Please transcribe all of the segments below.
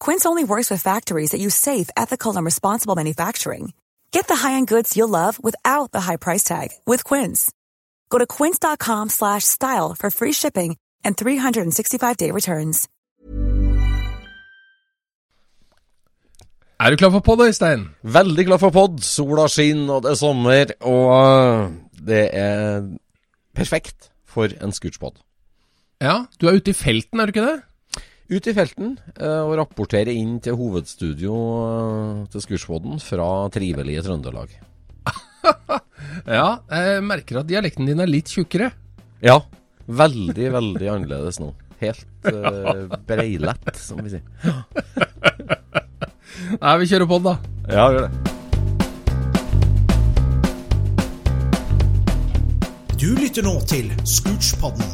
Quince only works with factories that use safe, ethical, and responsible manufacturing. Get the high-end goods you'll love without the high price tag with Quince. Go to quince.com slash style for free shipping and 365-day returns. Er du klar for pod, Øystein? Veldig glad for pod. Sola skinner, og det er sommer, og det er perfekt for en scootspod. Ja, du er ute i felten, er du ikke det? Ut i felten eh, og rapportere inn til hovedstudio eh, til Scootspoden fra trivelige Trøndelag. Ja, jeg merker at dialekten din er litt tjukkere. Ja, veldig, veldig annerledes nå. Helt uh, breilett, som vi sier. Nei, vi kjører på den, da. Ja, gjør det. Du lytter nå til Scootspodden,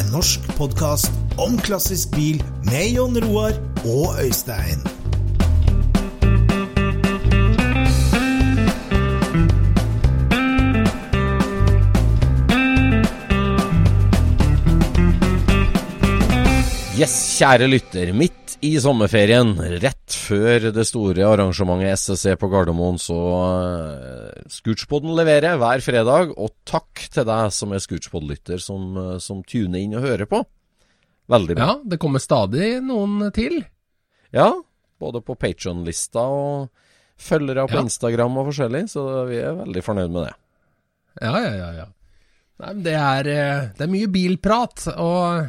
en norsk podkast om klassisk bil med Jon Roar og Øystein. Yes, kjære lytter. Midt i sommerferien, rett før det store arrangementet SSC på Gardermoen, så uh, Scootspoden leverer hver fredag. Og takk til deg som er Scootspod-lytter, som, uh, som tuner inn og hører på. Veldig bra. Ja, det kommer stadig noen til. Ja, både på Patron-lista og følgere på Ja. Instagram og forskjellig, så vi er veldig fornøyd med det. Ja, ja, ja. ja. Nei, men det er, eh, det er mye bilprat, og,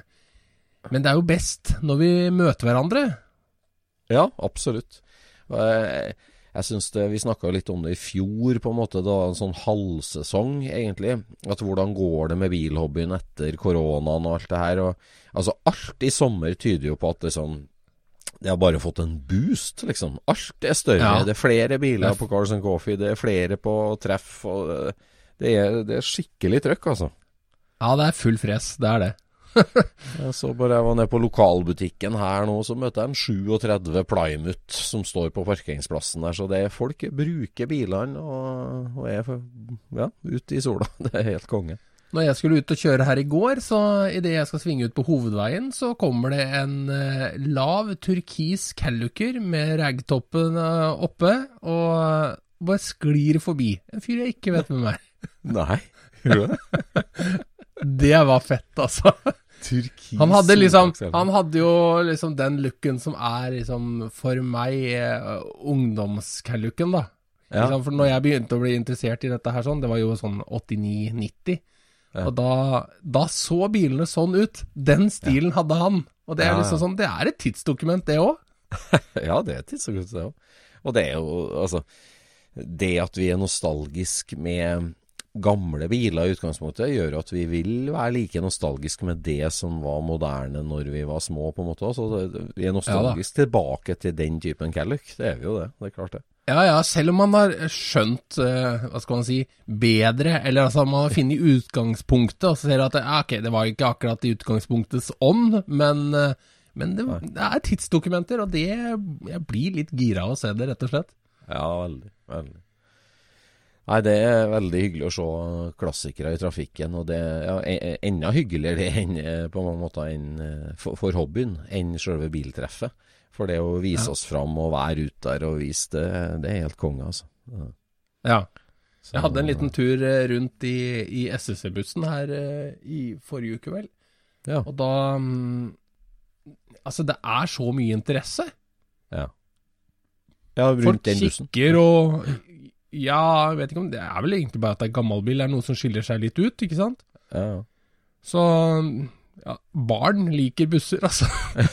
men det er jo best når vi møter hverandre. Ja, absolutt. Jeg, jeg synes det, Vi snakka litt om det i fjor, på en måte. Var en sånn halvsesong, egentlig. At Hvordan går det med bilhobbyen etter koronaen og alt det her. Og, altså, alt i sommer tyder jo på at det er sånn Det har bare fått en boost, liksom. Alt er større. Ja. Det er flere biler er på Cars and Coffee, det er flere på treff. og det- det er, det er skikkelig trøkk, altså. Ja, det er full fres, det er det. Jeg så bare jeg var nede på lokalbutikken her nå, så møtte jeg en 37 Plymouth som står på parkeringsplassen der. Så det er folk bruker bilene og, og er ja, ute i sola. Det er helt konge. Når jeg skulle ut og kjøre her i går, så idet jeg skal svinge ut på hovedveien, så kommer det en eh, lav turkis Calluker med ragtoppen eh, oppe, og bare sklir forbi. En fyr jeg ikke vet hvem er. Nei, gjør det? Det var fett, altså. Turkis Han hadde liksom Han hadde jo liksom den looken som er liksom for meg eh, ungdomscalluken, da. Ja. Liksom, for når jeg begynte å bli interessert i dette her sånn, det var jo sånn 89-90. Ja. Og da, da så bilene sånn ut. Den stilen hadde han. Og det er liksom sånn, det er et tidsdokument, det òg. Ja, det er et tidsdokument, det òg. Og det er jo altså Det at vi er nostalgisk med gamle biler i utgangspunktet, gjør at vi vil være like nostalgiske med det som var moderne når vi var små, på en måte. Så det, vi er nostalgisk tilbake til den typen Calluc. Det er vi jo det. Det er klart det. Ja ja, selv om man har skjønt, eh, hva skal man si, bedre, eller altså man har funnet utgangspunktet, og så ser at ja, ok, det var ikke akkurat i utgangspunktets ånd, men, eh, men det, det er tidsdokumenter, og det Jeg blir litt gira av å se det, rett og slett. Ja, veldig. veldig. Nei, det er veldig hyggelig å se klassikere i trafikken. Og det er ja, e- enda hyggeligere enn, eh, på mange måter enn, eh, for, for hobbyen enn selve biltreffet. For det å vise Ja. oss fram og være ute der og vise det, det er helt konge, altså. Ja. Ja. Jeg hadde en liten tur eh, rundt i, i SSC-bussen her i forrige uke, vel. Ja. Og da mm, Altså, det er så mye interesse. ja. ja, rundt Folk den bussen. kikker og Ja, jeg vet ikke om Det er vel egentlig bare at det er gammel bil. Det er noe som skiller seg litt ut, ikke sant? Ja, ja. Så ja, barn liker busser, altså.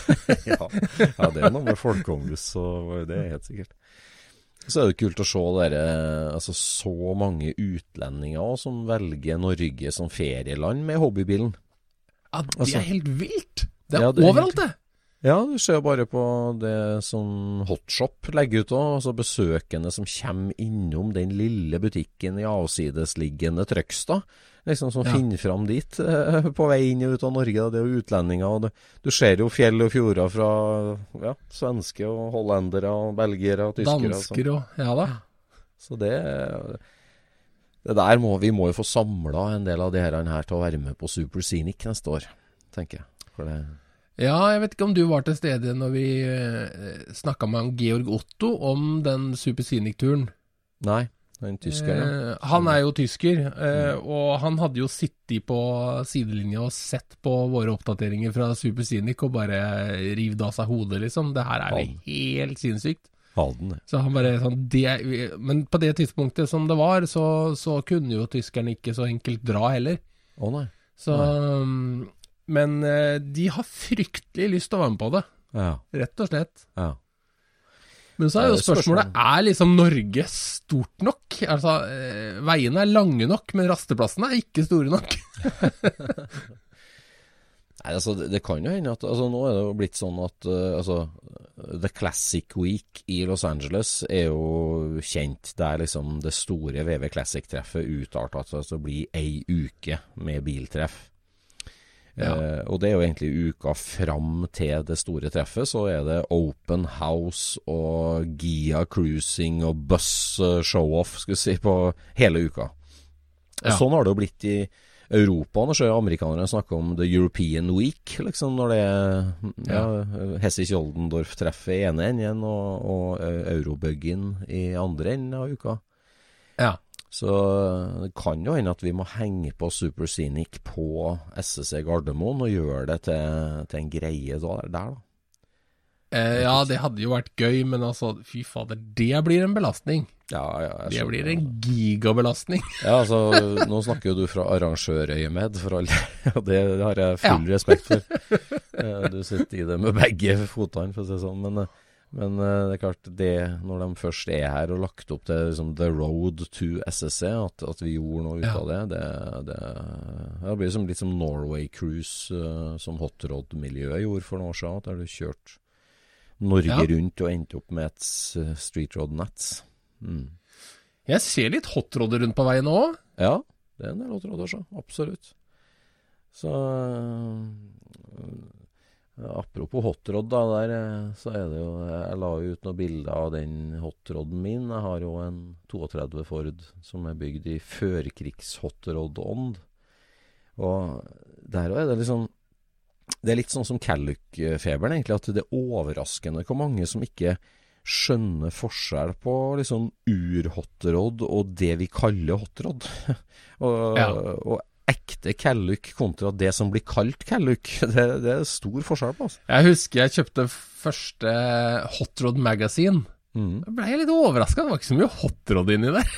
ja, ja, det er noe med folkeombuss, og det er helt sikkert. Så er det kult å se dere, altså så mange utlendinger også, som velger Norge som ferieland med hobbybilen. Ja, det Altså- er helt vilt. Det er, Ja, det er overalt, det. Ja, du ser jo bare på det som Hotshop legger ut òg. Altså besøkende som kommer innom den lille butikken i avsidesliggende Trøgstad. Liksom som Ja. finner fram dit eh, på vei inn og ut av Norge. Det er jo utlendinger. Og det, du ser jo fjell og fjorder fra ja, svenske og hollendere og belgiere og tyskere. sånn. Dansker og Ja da. Så det Det der må vi må jo få samla en del av de her, her til å være med på Super Scenic neste år, tenker jeg. For det Ja, jeg vet ikke om du var til stede når vi eh, snakka med han Georg Otto om den Super Scenic-turen. Nei, den tyskeren, ja. Eh, han er jo tysker, eh, og han hadde jo sittet på sidelinja og sett på våre oppdateringer fra Super Scenic og bare rivd av seg hodet, liksom. Det her er jo helt sinnssykt. Halden. Så han bare sånn det, Men på det tidspunktet som det var, så, så kunne jo tyskerne ikke så enkelt dra heller. Å nei. Så um, Men eh, de har fryktelig lyst til å være med på det, Ja. rett og slett. ja. Men så er jo er spørsmålet. Er liksom Norge stort nok? Altså, eh, Veiene er lange nok, men rasteplassene er ikke store nok. Nei, altså, det, det kan jo hende at altså, Nå er det jo blitt sånn at uh, altså, The Classic Week i Los Angeles er jo kjent der liksom det store VV Classic-treffet utarta til å bli ei uke med biltreff. Ja. Eh, og det er jo egentlig uka fram til det store treffet, så er det open house og Gia cruising og buss show-off, skal vi si, på hele uka. Ja. Sånn har det jo blitt i Europa. Nå ser jeg amerikanerne snakke om The European Week, liksom, når det er ja, ja. Hessis Joldendorf-treffet i ene enden og, og eh, Eurobuggen i andre enden av uka. Ja. Så det kan jo hende at vi må henge på Super Scenic på SSC Gardermoen og gjøre det til, til en greie da, der, da. Eh, ja, det hadde jo vært gøy, men altså, fy fader, det blir en belastning. Ja, ja, Det blir en gigabelastning. Ja, altså, nå snakker jo du fra arrangørøyemed, for alle, og det har jeg full respekt for. Eh, Du sitter i det med begge fotene, for å si det sånn. Men, eh, men eh, det er klart, det, når de først er her og lagt opp til liksom, the road to SSC, at, at vi gjorde noe ut Ja. av det, det, det, det blir liksom, litt som Norway Cruise, uh, som hotrod-miljøet gjorde for noen år siden, der du kjørte Norge Ja. rundt og endte opp med et s- street road nets. Mm. Jeg ser litt hotrodder rundt på veien òg. Ja, det er en del hotrodder, så. Absolutt. Så øh, Apropos hotrod, da. Der øh, så er det jo Jeg la jo ut noen bilder av den hotroden min. Jeg har jo en 32 Ford som er bygd i førkrigs-hotrod-ånd. Og der òg er det liksom Det er litt sånn som Calluck-feberen, egentlig. At det er overraskende hvor mange som ikke skjønner forskjell på liksom ur-hotrod og det vi kaller hotrod. og, Ja. og ekte Kelluk kontra det som blir kalt Kelluk, Det, det er stor forskjell på. Altså. Jeg husker jeg kjøpte første Hotrod Magazine. Mm. Jeg ble litt overraska, det var ikke så mye hotrod inni der.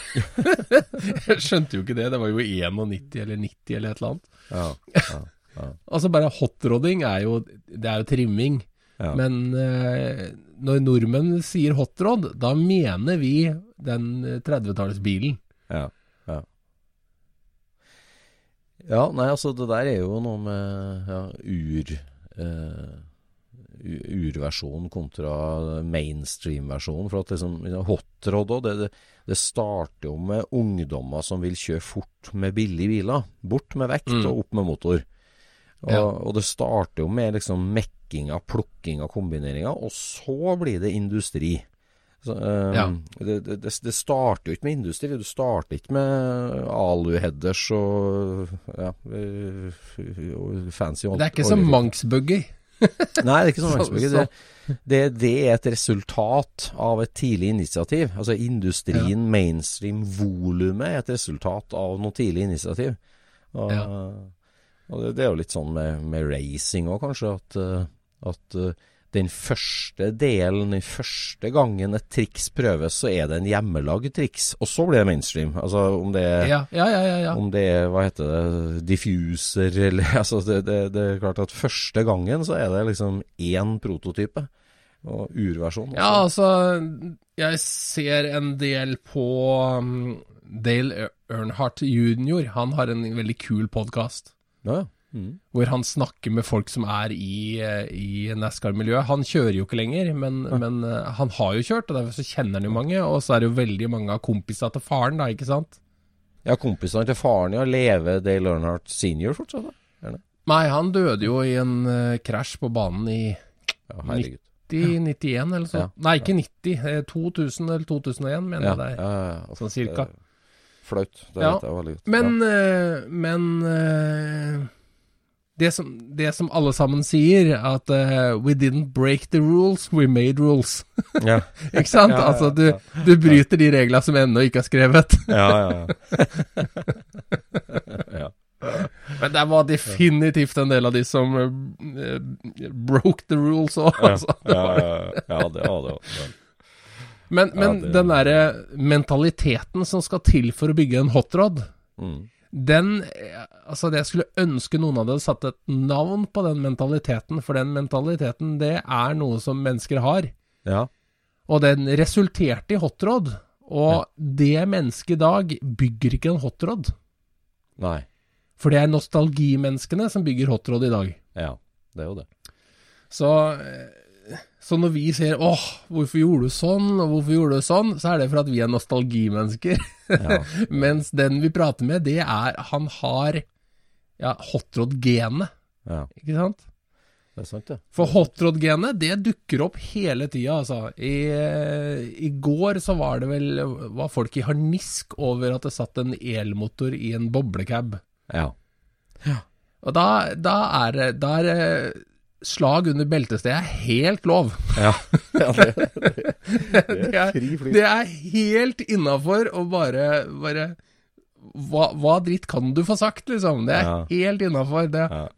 jeg skjønte jo ikke det, det var jo 91 eller 90 eller et eller annet. Ja, ja, ja, Altså bare hotrodding er jo, det er jo trimming. ja. Men eh, når nordmenn sier hotrod, da mener vi den eh, 30-tallsbilen. Ja, ja. Nei, altså det der er jo noe med ja, ur eh, u- Urversjonen kontra mainstream-versjonen. For at liksom Hotrod òg, det, det, det starter jo med ungdommer som vil kjøre fort med billige biler. Bort med vekt Mm. og opp med motor. Og, Ja. og det starter jo med liksom mekkinga, plukkinga, kombineringa, og så blir det industri. Så, um, Ja. det, det, det, det starter jo ikke med industri. Du starter ikke med aluheaders og ja, eh, og fancy Det er ikke som Manx-buggy. Nei, det er ikke Så- Manx-buggy. Det, det, det er et resultat av et tidlig initiativ. Altså industrien, mainstream, volumet er et resultat av noe tidlig initiativ. Og, Ja. og det, det er jo litt sånn med, med racing òg, kanskje, at, eh, at eh, den første delen, den første gangen et triks prøves, så er det en hjemmelagd triks, og så blir det mainstream. Altså om det er Ja, ja, ja. ja, ja. om det er, hva heter det, diffuser eller Altså, det, det, det er klart at første gangen så er det liksom én prototype. Og urversjon. Ja, altså Jeg ser en del på um, Dale Earnhardt jr. Han har en veldig kul podkast. Ja, ja. Mm. Hvor han snakker med folk som er i, eh, i NASCAR-miljøet. Han kjører jo ikke lenger, men, men eh, han har jo kjørt, og derfor så kjenner han jo mange. Og så er det jo veldig mange av kompisene til faren, da, ikke sant? ja, kompisene til faren ja, Leve Dale Earnhardt senior fortsatt? da? Gjerne. Nei, han døde jo i en eh, krasj på banen i Ja, herregud. 90-91 eller så. Ja, Nei, ikke 90. eh, 2000 eller 2001, mener Ja, jeg det er. ja, ja. Sånn cirka. Flaut. Det Ja, vet jeg veldig godt. Men, uh, men eh, det, som, det som alle sammen sier, at uh, we didn't break the rules, we made rules. ja. Ikke sant? Ja, ja, altså, du, du bryter de reglene som ennå ikke er skrevet. ja, ja, ja. ja. Men det var definitivt en del av de som uh, broke the rules òg, Ja, altså. ja, ja, ja, det var det. Ja. Men, Ja, men det- den derre mentaliteten som skal til for å bygge en hotrod, Mm. Den eh, Altså, det jeg skulle ønske noen hadde satt et navn på den mentaliteten, for den mentaliteten, det er noe som mennesker har. ja. Og den resulterte i hotrod. Og det mennesket i dag bygger ikke en hotrod. Nei. For det er nostalgimenneskene som bygger hotrod i dag. Ja, det er jo det. Så, eh, så når vi sier 'åh, hvorfor gjorde du sånn', og 'hvorfor gjorde du sånn', så er det for at vi er nostalgimennesker. Ja. Mens den vi prater med, det er Han har ja, hotrod-genet, ja. ikke sant? Det er sant, det. For hotrod-genet, det dukker opp hele tida, altså. I, I går så var det vel Var folk i harnisk over at det satt en elmotor i en boblecab. Ja. Og da, da er det slag under beltestedet helt lov. Ja, ja det, det, Det er, fri flyt. det er helt innafor å bare, bare hva, hva dritt kan du få sagt, liksom? Det er Ja. helt innafor. Det. Ja.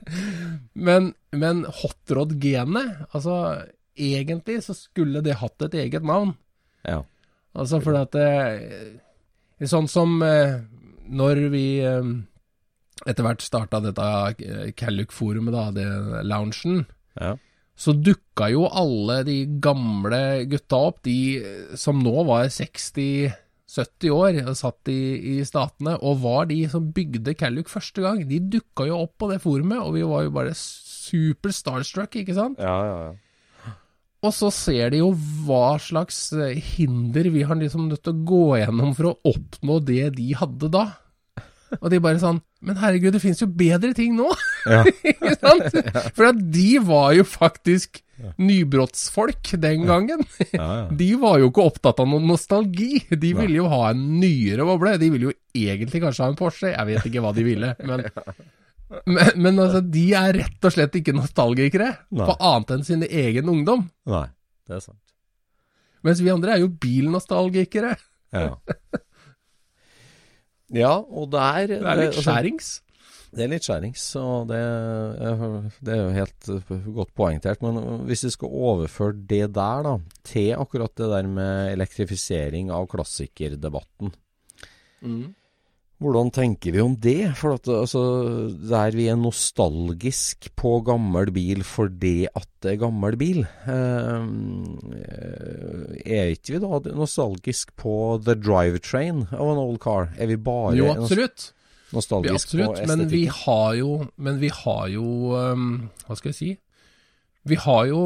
Men, men hotrod-genet, altså egentlig så skulle det hatt et eget navn. Ja. Altså fordi at det Sånn som eh, når vi eh, etter hvert starta dette eh, Calluc-forumet, da, det loungen, Ja. så dukka jo alle de gamle gutta opp, de eh, som nå var 60-70 år, og satt i, i statene, og var de som bygde Calluc første gang. De dukka jo opp på det forumet, og vi var jo bare super starstruck, ikke sant? Ja, ja, ja. Og så ser de jo hva slags eh, hinder vi har liksom nødt til å gå gjennom for å oppnå det de hadde da. Og de bare sånn Men herregud, det fins jo bedre ting nå! Ja. Ikke sant? For de var jo faktisk nybrottsfolk den gangen. ja, ja. De var jo ikke opptatt av noen nostalgi. De ville jo ha en nyere boble. De ville jo egentlig kanskje ha en Porsche. Jeg vet ikke hva de ville, men men, men altså, de er rett og slett ikke nostalgikere Nei. på annet enn sin egen ungdom. Nei, det er sant. Mens vi andre er jo bilnostalgikere. Ja. Ja, og der Det er litt altså, skjærings. Det er litt skjærings, og det, er- det er jo helt eh, godt poengtert. Men hvis vi skal overføre det der da, til akkurat det der med elektrifisering av klassikerdebatten, hvordan tenker vi om det? For at altså, der vi er nostalgisk på gammel bil fordi at det er gammel bil, eh, er ikke vi da nostalgisk på the drivetrain av en old car? Er vi bare Jo, absolutt. Nostalgisk absolutt. på Men vi estetikken? har jo, men vi har jo um, Hva skal jeg si? Vi har jo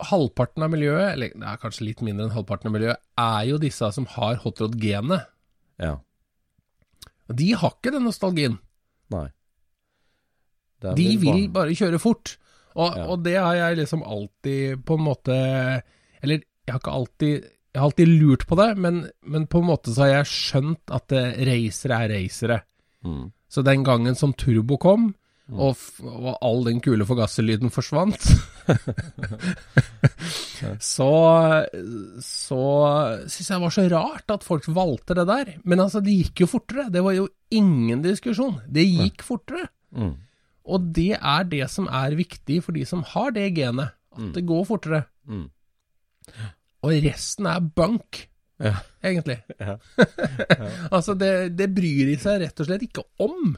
Halvparten av miljøet, eller det er kanskje litt mindre enn halvparten av miljøet, er jo disse som har hotrod-genet. Ja. Og De har ikke den nostalgien. Nei. Er De vil bare- bare kjøre fort. Og, Ja. og det har jeg liksom alltid på en måte Eller jeg har ikke alltid Jeg har alltid lurt på det, men, men på en måte så har jeg skjønt at racere er racere. Mm. Så den gangen som turbo kom, og, f- og all den kule forgasserlyden forsvant Så Så syns jeg det var så rart at folk valgte det der. Men altså, det gikk jo fortere. Det var jo ingen diskusjon. Det gikk fortere. Mm. Og det er det som er viktig for de som har det genet. At det går fortere. Mm. Og resten er bunk, Ja. egentlig. Ja. altså, det, det bryr de seg rett og slett ikke om.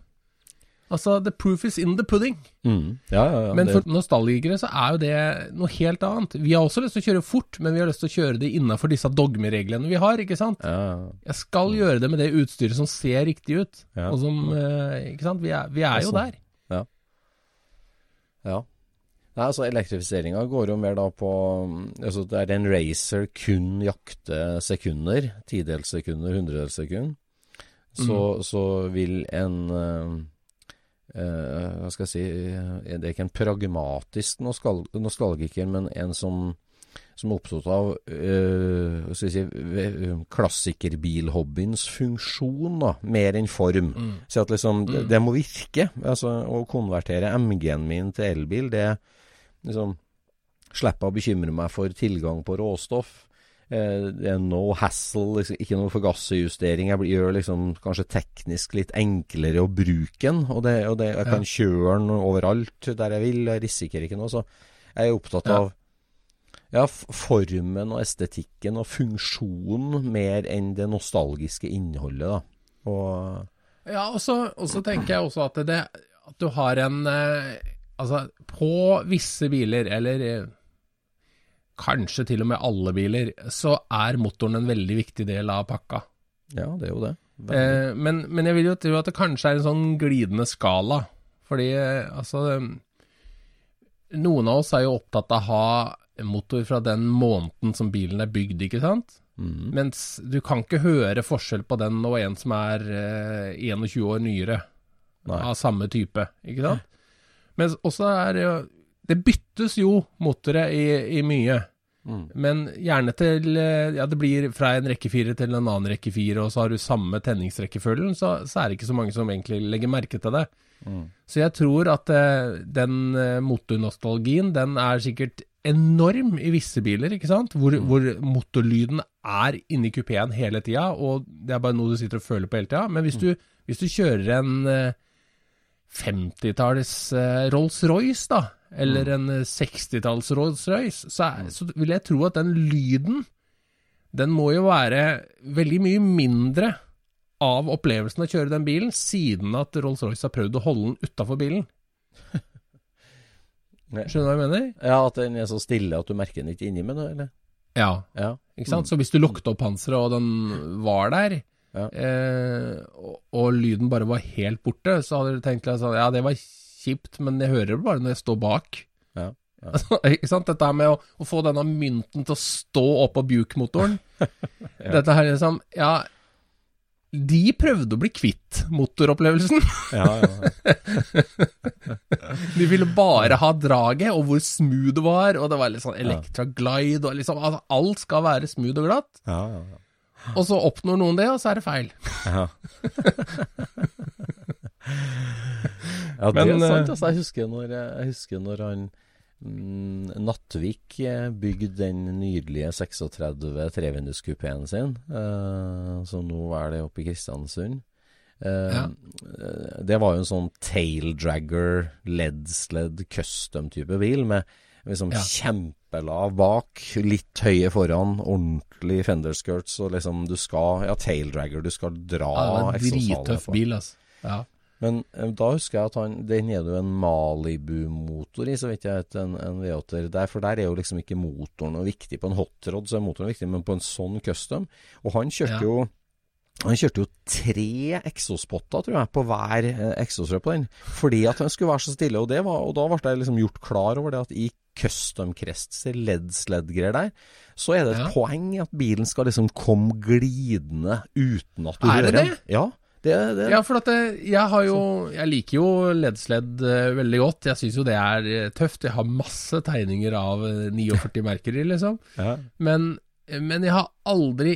Altså, the proof is in the pudding. Mm. Ja, ja, ja. Men det, for nostalgikere så er jo det noe helt annet. Vi har også lyst til å kjøre fort, men vi har lyst til å kjøre det innafor disse dogmereglene vi har, ikke sant? ja, ja. Jeg skal gjøre det med det utstyret som ser riktig ut, Ja. og som eh, Ikke sant? Vi er, vi er jo Altså, der. Ja. Nei, altså Elektrifiseringa går jo mer da på altså Der en racer kun jakter sekunder, tidelssekunder, hundredelssekunder, så, så vil en eh, Hva skal jeg si eh, Det er ikke en pragmatisk nostal nostalgiker, men en som som er opptatt av øh, si, klassikerbilhobbyens funksjon, da, mer enn form. Mm. Så at liksom, det, det må virke. Altså, å konvertere MG-en min til elbil, det liksom Slipper å bekymre meg for tilgang på råstoff. Eh, det er no hassle, liksom, ikke noe forgassejustering. Jeg gjør liksom kanskje teknisk litt enklere å bruke den. Og, det, og det, jeg kan kjøre den overalt der jeg vil. Jeg risikerer ikke noe. Så jeg er opptatt Ja. av ja, formen og estetikken og funksjonen mer enn det nostalgiske innholdet, da. Og Ja, og så og så tenker jeg også at, det, at du har en eh, Altså, på visse biler, eller eh, kanskje til og med alle biler, så er motoren en veldig viktig del av pakka. ja, det er jo det. Eh, men, men jeg vil jo tro at det kanskje er en sånn glidende skala. Fordi eh, altså eh, Noen av oss er jo opptatt av å ha motor fra den måneden som bilen er bygd, ikke sant? Mm. Mens du kan ikke høre forskjell på den og en som er eh, 21 år nyere, Nei. av samme type, ikke sant? Men også er det jo Det byttes jo motorer i, i mye. Mm. Men gjerne til eh, Ja, det blir fra en rekke fire til en annen rekke fire, og så har du samme tenningsrekkefølgen, så, så er det ikke så mange som egentlig legger merke til det. Mm. Så jeg tror at eh, den eh, motornostalgien, den er sikkert enorm i visse biler, ikke sant? Hvor, hvor motorlyden er inni kupeen hele tida, og det er bare noe du sitter og føler på hele tida. Men hvis du, hvis du kjører en eh, 50-talls eh, Rolls-Royce, da, eller en eh, 60-talls Rolls-Royce, så, er- så vil jeg tro at den lyden, den må jo være veldig mye mindre av opplevelsen av å kjøre den bilen, siden at Rolls-Royce har prøvd å holde den utafor bilen. Skjønner du hva jeg mener? Ja, at den er så stille at du merker den ikke inni med det, eller? Ja. Ja. Ikke sant? Så hvis du lukket opp panseret, og den var der, Ja. eh, og, og lyden bare var helt borte, så hadde du tenkt at sånn Ja, det var kjipt, men jeg hører det bare når jeg står bak. Ja, ja. Altså, ikke sant? Dette her med å, å få denne mynten til å stå oppå Buke-motoren. Dette her liksom Ja, de prøvde å bli kvitt motoropplevelsen. Ja, ja. De ville bare ha draget, og hvor smooth det var, og det var litt sånn Electra Glide, og liksom altså, Alt skal være smooth og glatt. ja, ja, ja. Og så oppnår noen det, og så er det feil. Ja, ja det Men, er sant. eh, Altså, jeg, husker når, jeg husker når han mm, Nattvik eh, bygde den nydelige 36 trevinduskupeen sin, uh, som nå er det oppe i Kristiansund. Uh, Ja. Det var jo en sånn taildragger, LED-sled, custom-type bil med liksom Ja. kjempelav bak, litt høye foran, ordentlig fenderskirts, og liksom du skal Ja, taildragger, du skal dra Ja, det var en drittøff bil, altså. Ja. Men eh, da husker jeg at han Den er det jo en Malibu-motor i, så vidt jeg vet, en, en V8-er der. For der er jo liksom ikke motoren noe viktig. På en hotrod så er motoren viktig, men på en sånn custom Og han kjørte Ja. jo han kjørte jo tre eksospotter, tror jeg, på hver eh, eksosrør på den. Fordi at han skulle være så stille. Og, det var, og da ble jeg liksom gjort klar over det at i custom crests, LED-sled-greier der, så er det et Ja. poeng at bilen skal liksom komme glidende uten at du Er det den. det? Ja. Det, det, Ja, for at det, jeg har jo Jeg liker jo ledsledd eh, veldig godt. Jeg syns jo det er eh, tøft. Jeg har masse tegninger av eh, 49 i, liksom. ja. Men, men jeg har aldri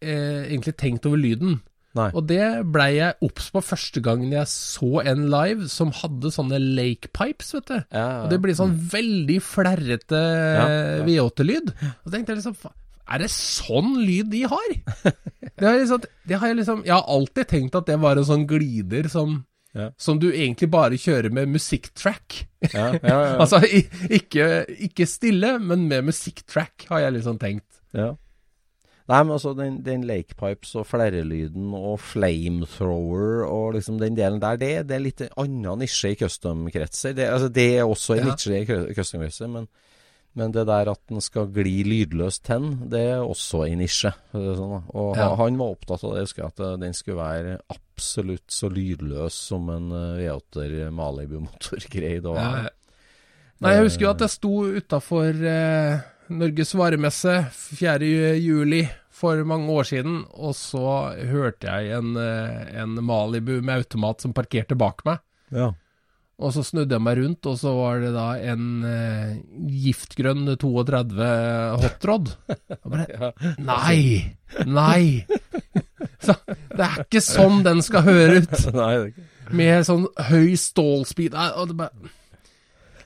eh, egentlig tenkt over lyden. Nei. Og det blei jeg obs på første gangen jeg så en live som hadde sånne lake pipes, vet du. Ja, ja. Og det blir sånn veldig flerrete Ja, ja. V8-lyd. Og så tenkte jeg liksom "Fa- Er det sånn lyd de har? det har liksom, det har jeg, liksom jeg har alltid tenkt at det var en sånn glider som, Ja. som du egentlig bare kjører med musikktrack. Ja, ja, ja. altså ikke, ikke stille, men med musikktrack, har jeg liksom tenkt. Ja. Nei, men altså den, den lakepipes og flerrelyden og flamethrower og liksom den delen der, det, det er litt en annen nisje i custom-kretser. Det, altså, det er også en nisje i cu- custom-kretser, men, men det der at den skal gli lydløst hen, det er også en nisje. Sånn, og Ja. han var opptatt av det, husker jeg, at den skulle være absolutt så lydløs som en eh, V8-er Malibu-motor greide å være. Nei, jeg husker jo at jeg sto utafor eh, Norges varemesse 4. juli for mange år siden, og så hørte jeg en, eh, en Malibu med automat som parkerte bak meg. Ja. Og så snudde jeg meg rundt, og så var det da en eh, giftgrønn 32 hotrod. Og bare Nei! Nei! Så, det er ikke sånn den skal høre ut, Nei, det er ikke med sånn høy stålspeed. Og det bare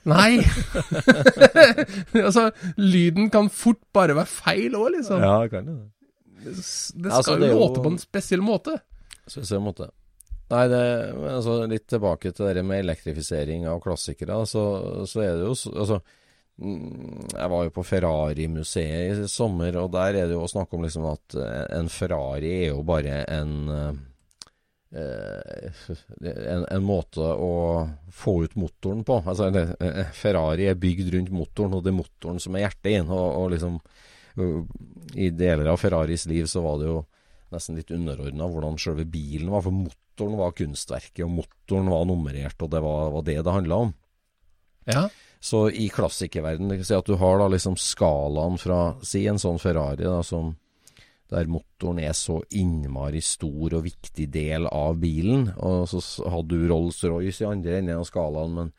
Nei! altså, lyden kan fort bare være feil òg, liksom. Ja, det kan det. Det skal Altså, det jo- låte på en spesiell måte. Spesiell måte. Nei, det, altså litt tilbake til det med elektrifisering av klassikere, så, så er det jo Altså, mm, jeg var jo på Ferrari-museet i sommer, og der er det jo å snakke om liksom at eh, en Ferrari er jo bare en eh, en, en måte å få ut motoren på. Altså, eh, Ferrari er bygd rundt motoren, og det er motoren som er hjertet inn. Og, og liksom I deler av Ferraris liv så var det jo nesten litt underordna hvordan selve bilen var. For motoren var kunstverket, og motoren var nummerert, og det var, var det det handla om. Ja. Så i klassikerverden, si at du har da liksom skalaen fra Si en sånn Ferrari da som der motoren er så innmari stor og viktig del av bilen. Og så hadde du Rolls-Royce i andre enden av skalaen, men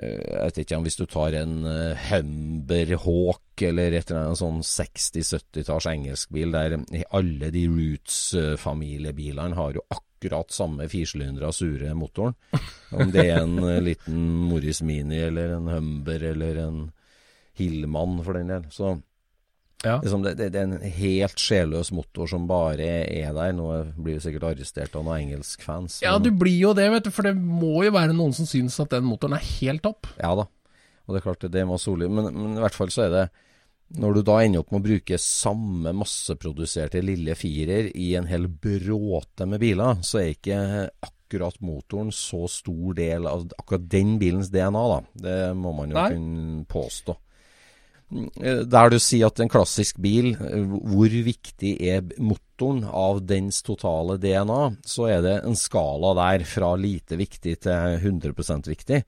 eh, jeg vet ikke om hvis du tar en eh, Humber Hawk eller et eller annet sånn 60-70-talls engelskbil der eh, alle de Roots-familiebilene har jo akkurat samme firsylindere sure motoren. Om det er en eh, liten Morris Mini eller en Humber eller en Hillman for den del. Så Ja. Liksom det, det, det er en helt sjelløs motor som bare er der. Nå blir du sikkert arrestert av noen engelskfans. ja, du blir jo det, vet du, for det må jo være noen som syns at den motoren er helt topp. Ja da. Og det er klart det, det må solid. Men, men i hvert fall så er det Når du da ender opp med å bruke samme masseproduserte lille firer i en hel bråte med biler, så er ikke akkurat motoren så stor del av akkurat den bilens DNA, da. Det må man jo Nei. kunne påstå. Der du sier at en klassisk bil, hvor viktig er motoren av dens totale DNA, så er det en skala der fra lite viktig til 100% viktig.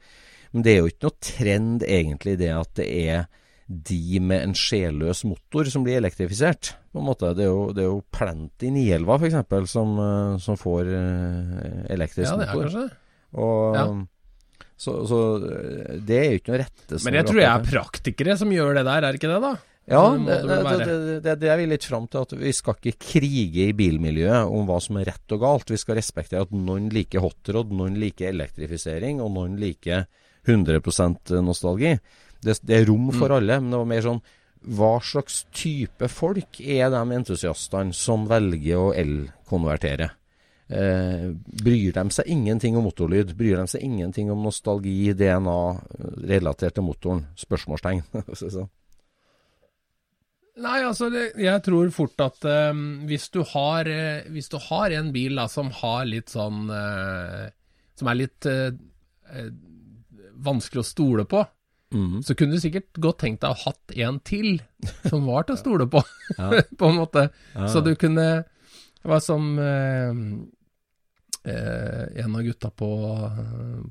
Men det er jo ikke noe trend egentlig det at det er de med en sjelløs motor som blir elektrifisert. på en måte. Det er jo, det er jo Plenty Nielva f.eks. Som, eh, som får eh, elektrisk Ja, det er motor. kanskje. Og, Ja. Så, så eh, det er jo ikke noe rettesnor. Men jeg tror jeg er praktikere som gjør det der, er det ikke det, da? Ja, det, det er vi litt fram til. At vi skal ikke krige i bilmiljøet om hva som er rett og galt. Vi skal respektere at noen liker hotrod, noen liker elektrifisering, og noen liker 100% nostalgi. Det, det er rom for alle, men det var mer sånn Hva slags type folk er de entusiastene som velger å elkonvertere? Eh, bryr de seg ingenting om motorlyd? Bryr de seg ingenting om nostalgi, DNA relatert til motoren? Spørsmålstegn. Så- så. Nei, altså, det, jeg tror fort at eh, hvis, du har, eh, hvis du har en bil da, som har litt sånn eh, Som er litt eh, eh, vanskelig å stole på, Mhm. så kunne du sikkert godt tenkt deg å ha hatt en til som var til å stole på, Ja. på en måte. Ja. Så du kunne Det var som eh, eh, en av gutta på,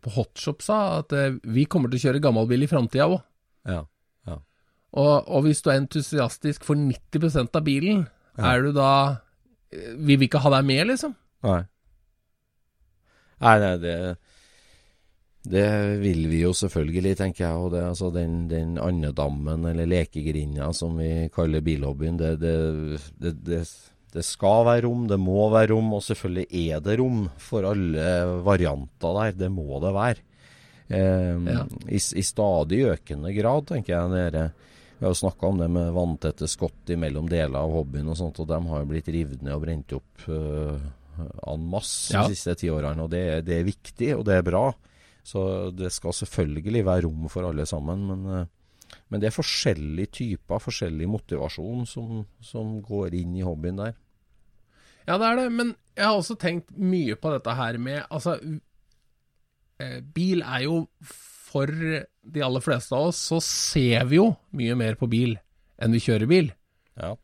på Hotshop sa, at eh, vi kommer til å kjøre gammelbil i framtida òg. Ja. Og, og hvis du er entusiastisk for 90% av bilen, er du da Vil Vi ikke ha deg med, liksom. Nei. Nei, nei, det det vil vi jo selvfølgelig, tenker jeg. Og det, altså den, den andedammen, eller lekegrinda som vi kaller bilhobbyen, det, det, det, det, skal være rom, det må være rom, og selvfølgelig er det rom for alle varianter der. Det må det være. Eh, Ja. i, I stadig økende grad, tenker jeg. Dere, Vi har jo snakka om det med vanntette skott imellom deler av hobbyen og sånt, og de har jo blitt revet ned og brent opp uh, en masse Ja. de siste ti årene. Og det, det er viktig, og det er bra. Så det skal selvfølgelig være rom for alle sammen. Men, eh, men det er forskjellige typer, forskjellig motivasjon som, som går inn i hobbyen der. Ja, det er det, men jeg har også tenkt mye på dette her med Altså, eh, bil er jo For de aller fleste av oss så ser vi jo mye mer på bil enn vi kjører bil. Ja.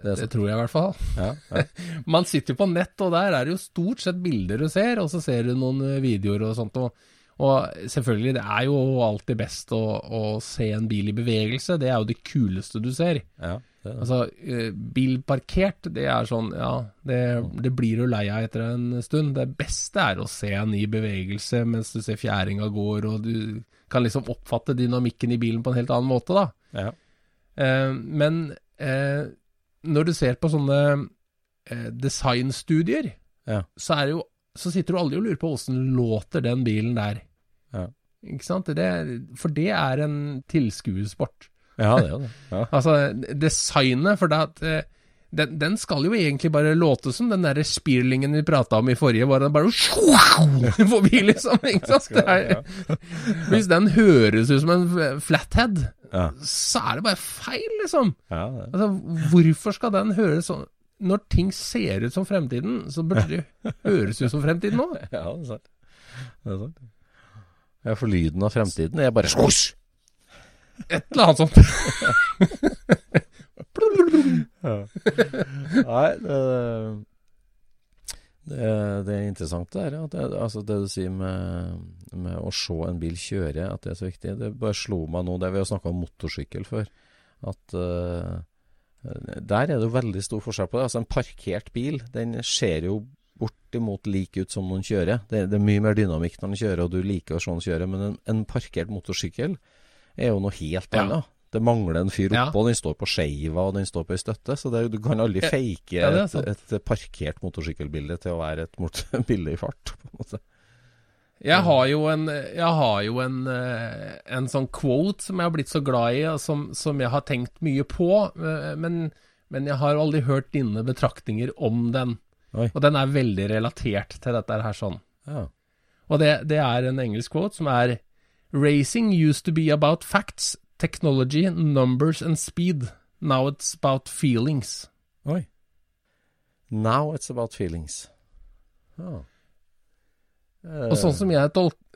Det, det tror jeg i hvert fall. Ja, ja. Man sitter jo på nett, og der er det jo stort sett bilder du ser, og så ser du noen eh, videoer og sånt. Og, og selvfølgelig, det er jo alltid best å, å se en bil i bevegelse. Det er jo det kuleste du ser. ja det. Altså, eh, bil parkert, det er sånn, ja, det, det blir du lei av etter en stund. Det beste er å se en i bevegelse mens du ser fjæringa går, og du kan liksom oppfatte dynamikken i bilen på en helt annen måte, da. Ja. Eh, men eh, når du ser på sånne eh, designstudier, Ja. så, er jo, så sitter du aldri og lurer på åssen låter den bilen der. Ja. Ikke sant? Det, for det er en tilskuesport. ja, det er det. Ja. Altså, designet, for det at eh, den, den skal jo egentlig bare låte som den derre spirlingen vi prata om i forrige, hvor den bare forbi, liksom. Ikke sant? Er, hvis den høres ut som en flathead, så er det bare feil, liksom. Altså, hvorfor skal den høres sånn Når ting ser ut som fremtiden, så burde det høres ut som fremtiden òg. Ja, det er sant. Det er sant. Ja, for lyden av fremtiden er bare svosj! Et eller annet sånt. Nei, det, det, det er interessant det her. Det, altså det du sier med, med å se en bil kjøre, at det er så viktig. Det bare slo meg nå, det vi har snakka om motorsykkel før, at uh, der er det jo veldig stor forskjell på det. Altså En parkert bil, den ser jo bortimot lik ut som noen kjører. Det, det er mye mer dynamikk når den kjører, og du liker å se den kjøre. Men en, en parkert motorsykkel er jo noe helt Ja. Det mangler en fyr Ja. oppå, den står på skeiva og den står på ei støtte. Så det, du kan aldri Ja. fake Ja, et, et parkert motorsykkelbilde til å være et bilde i fart. på en måte. Jeg har jo en, jeg har jo en, eh, en sånn quote som jeg har blitt så glad i, og som, som jeg har tenkt mye på, eh, men, men jeg har aldri hørt dine betraktninger om den. Oi. Og den er veldig relatert til dette her sånn. Ja. Og det, det er en engelsk quote som er Racing used to be about facts, technology, numbers and speed. Now it's about feelings. Oi. Now it's about feelings. Oh. Uh. Og sånn som,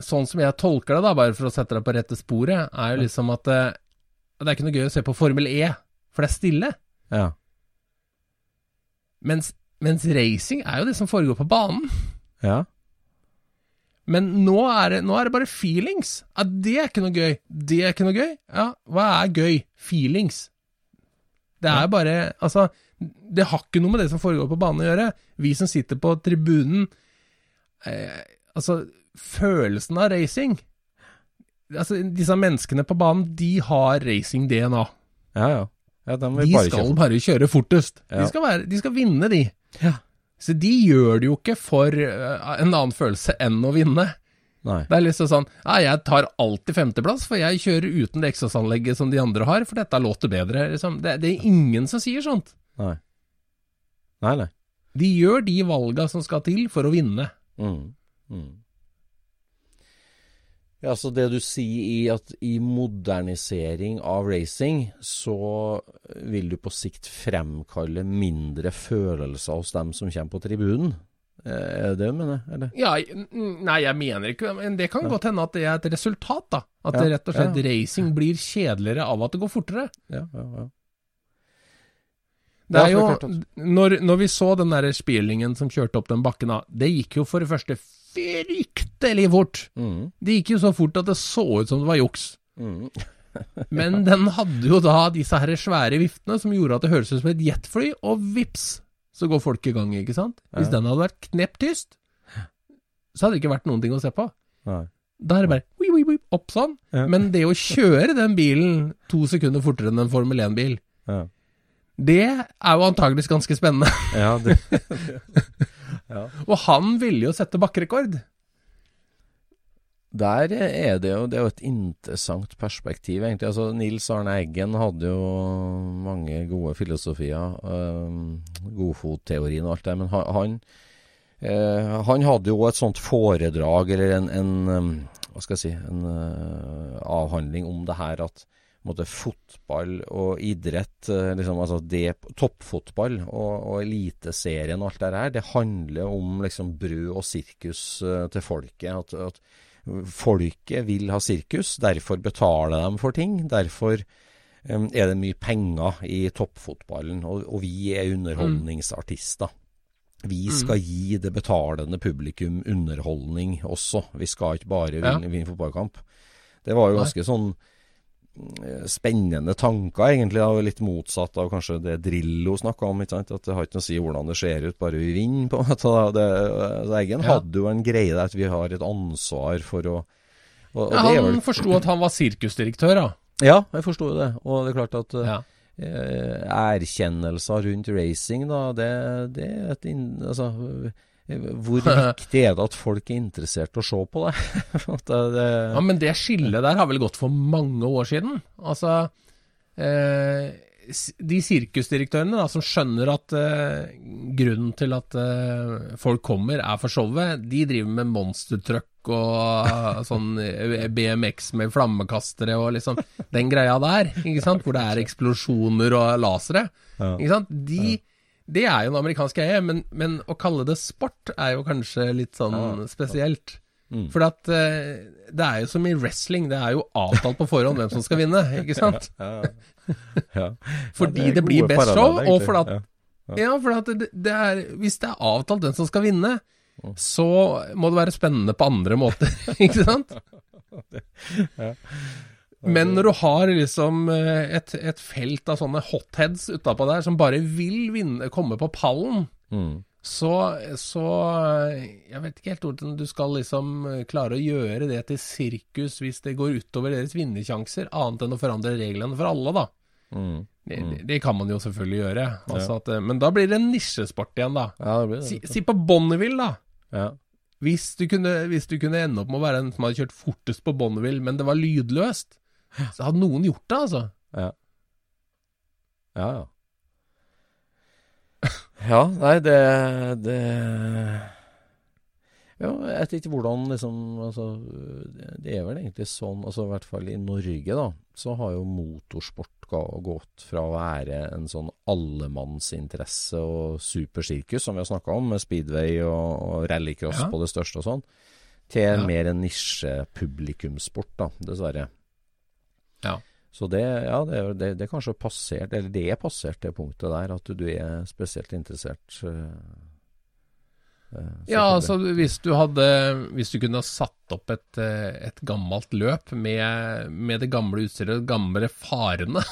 sånn som jeg tolker det, da, bare for å sette deg på rette sporet, er jo liksom at eh, det er ikke noe gøy å se på Formel E, for det er stille. Ja. Mens, mens racing er jo det som foregår på banen. Ja. Men nå er, det, nå er det bare feelings. Ja, det er ikke noe gøy. Det er ikke noe gøy. Ja, hva er gøy? Feelings. Det er bare Altså, det har ikke noe med det som foregår på banen å gjøre. Vi som sitter på tribunen eh, Altså, følelsen av racing Altså, disse menneskene på banen, de har racing-DNA. Ja, ja. ja de bare skal kjøre. bare kjøre fortest. Ja. De, skal være, de skal vinne, de. Ja. Så de gjør det jo ikke for eh, en annen følelse enn å vinne. Nei. Det er liksom sånn Ja, jeg tar alltid femteplass, for jeg kjører uten det ekstrasanlegget som de andre har, for dette låter bedre. Liksom. Det, det er ingen som sier sånt. Nei. Nei, nei. De gjør de valga som skal til for å vinne. Mm. Mm. Ja, så det du sier i at i modernisering av racing, så vil du på sikt fremkalle mindre følelser hos dem som kommer på tribunen? Eh, Er det det du mener, eller? Ja, nei, jeg mener ikke Men det kan godt hende at det er et resultat, da. At Ja, det rett og slett ja. racing blir kjedeligere av at det går fortere. Ja, ja, ja. Det er jo, det klart når, når vi så den der spillingen som kjørte opp den bakken, da, det gikk jo for det første fryktelig fort. Mm. Det gikk jo så fort at det så ut som det var juks. Mm. Men den hadde jo da disse her svære viftene som gjorde at det høres ut som et jetfly, og vips, så går folk i gang, ikke sant? Hvis Ja. den hadde vært kneptyst, så hadde det ikke vært noen ting å se på. Nei. Da er det bare ui, ui, ui, opp sånn. Ja. Men det å kjøre den bilen to sekunder fortere enn en Formel 1-bil, Ja. det er jo antageligvis ganske spennende. ja, det Og han ville jo sette bakkerekord. Der er det jo Det er jo et interessant perspektiv, egentlig. Altså, Nils Arne Eggen hadde jo mange gode filosofier. Um, Godfotteorien og alt det. Men han, eh, han hadde jo et sånt foredrag, eller en, en um, Hva skal jeg si En eh, avhandling om det her at måte, fotball og idrett, eh, liksom, altså det, toppfotball og, og eliteserien og alt det her, det handler om liksom brød og sirkus eh, til folket. At, at folket vil ha sirkus, derfor betaler de for ting. Derfor um, er det mye penger i toppfotballen, og, og vi er underholdningsartister. Vi skal gi det betalende publikum underholdning også. Vi skal ikke bare Ja. vinne, vinne fotballkamp. Det var jo Nei. ganske sånn eh, spennende tanker, egentlig. Da, litt motsatt av kanskje det Drillo snakka om. At det har ikke noe å si hvordan det ser ut, bare vi vinner. på en måte. Det, altså, Eggen Ja. hadde jo en greie der at vi har et ansvar for å og, og Ja, han vel- forsto at han var sirkusdirektør, da. Ja, jeg forsto det. Og det er klart at eh, Ja. eh, erkjennelser rundt racing, da, det, det er et inn, Altså, eh, hvor viktig er det at folk er interessert i å se på det? det, det Ja, men det skillet der har vel gått for mange år siden. Altså eh, De sirkusdirektørene da, som skjønner at eh, grunnen til at eh, folk kommer, er for showet, de driver med monstertruck og eh, sånn eh, BMX med flammekastere og liksom den greia der, ikke sant? hvor det er eksplosjoner og lasere. Ikke sant? De, Det er jo en amerikansk greie, men, men å kalle det sport er jo kanskje litt sånn spesielt. Mm. For at eh, det er jo som i wrestling, det er jo avtalt på forhånd hvem som skal vinne, ikke sant? Ja. ja. Fordi Ja, er det blir best show, og fordi for at ja. Ja, for at det, det er, hvis det er avtalt hvem som skal vinne, så må det være spennende på andre måter, ikke sant? Men når du har liksom eh, et, et felt av sånne hotheads utapå der som bare vil vinne, komme på pallen, Mm. så, så eh, Jeg vet ikke helt hvordan du skal liksom eh, klare å gjøre det til sirkus hvis det går utover deres vinnersjanser, annet enn å forandre reglene for alle, da. Mm. Det, det kan man jo selvfølgelig gjøre, altså at, men da blir det en nisjesport igjen, da. Ja, det blir det. Si, si på Bonneville, da. Ja. Hvis du, kunne, hvis du kunne ende opp med å være den som hadde kjørt fortest på Bonneville, men det var lydløst, så hadde noen gjort det, altså. Ja. Ja, ja. Ja, nei, det, det Ja, jeg vet ikke hvordan liksom Altså, det, er vel egentlig sånn, altså i hvert fall i Norge, da, så har jo motorsport gått fra å være en sånn allemannsinteresse og supersirkus, som vi har snakka om, med speedway og, og rallycross Ja. på det største og sånn, til Ja. mer en nisjepublikumssport, da, dessverre. Ja. Så det, ja, det, er- det, det kanskje passert, eller det er passert det punktet der, at du er spesielt interessert. eh, Ja, altså hvis du hadde Hvis du kunne ha satt opp et, eh, et gammelt løp med, med det gamle utstyret, de gamle farene,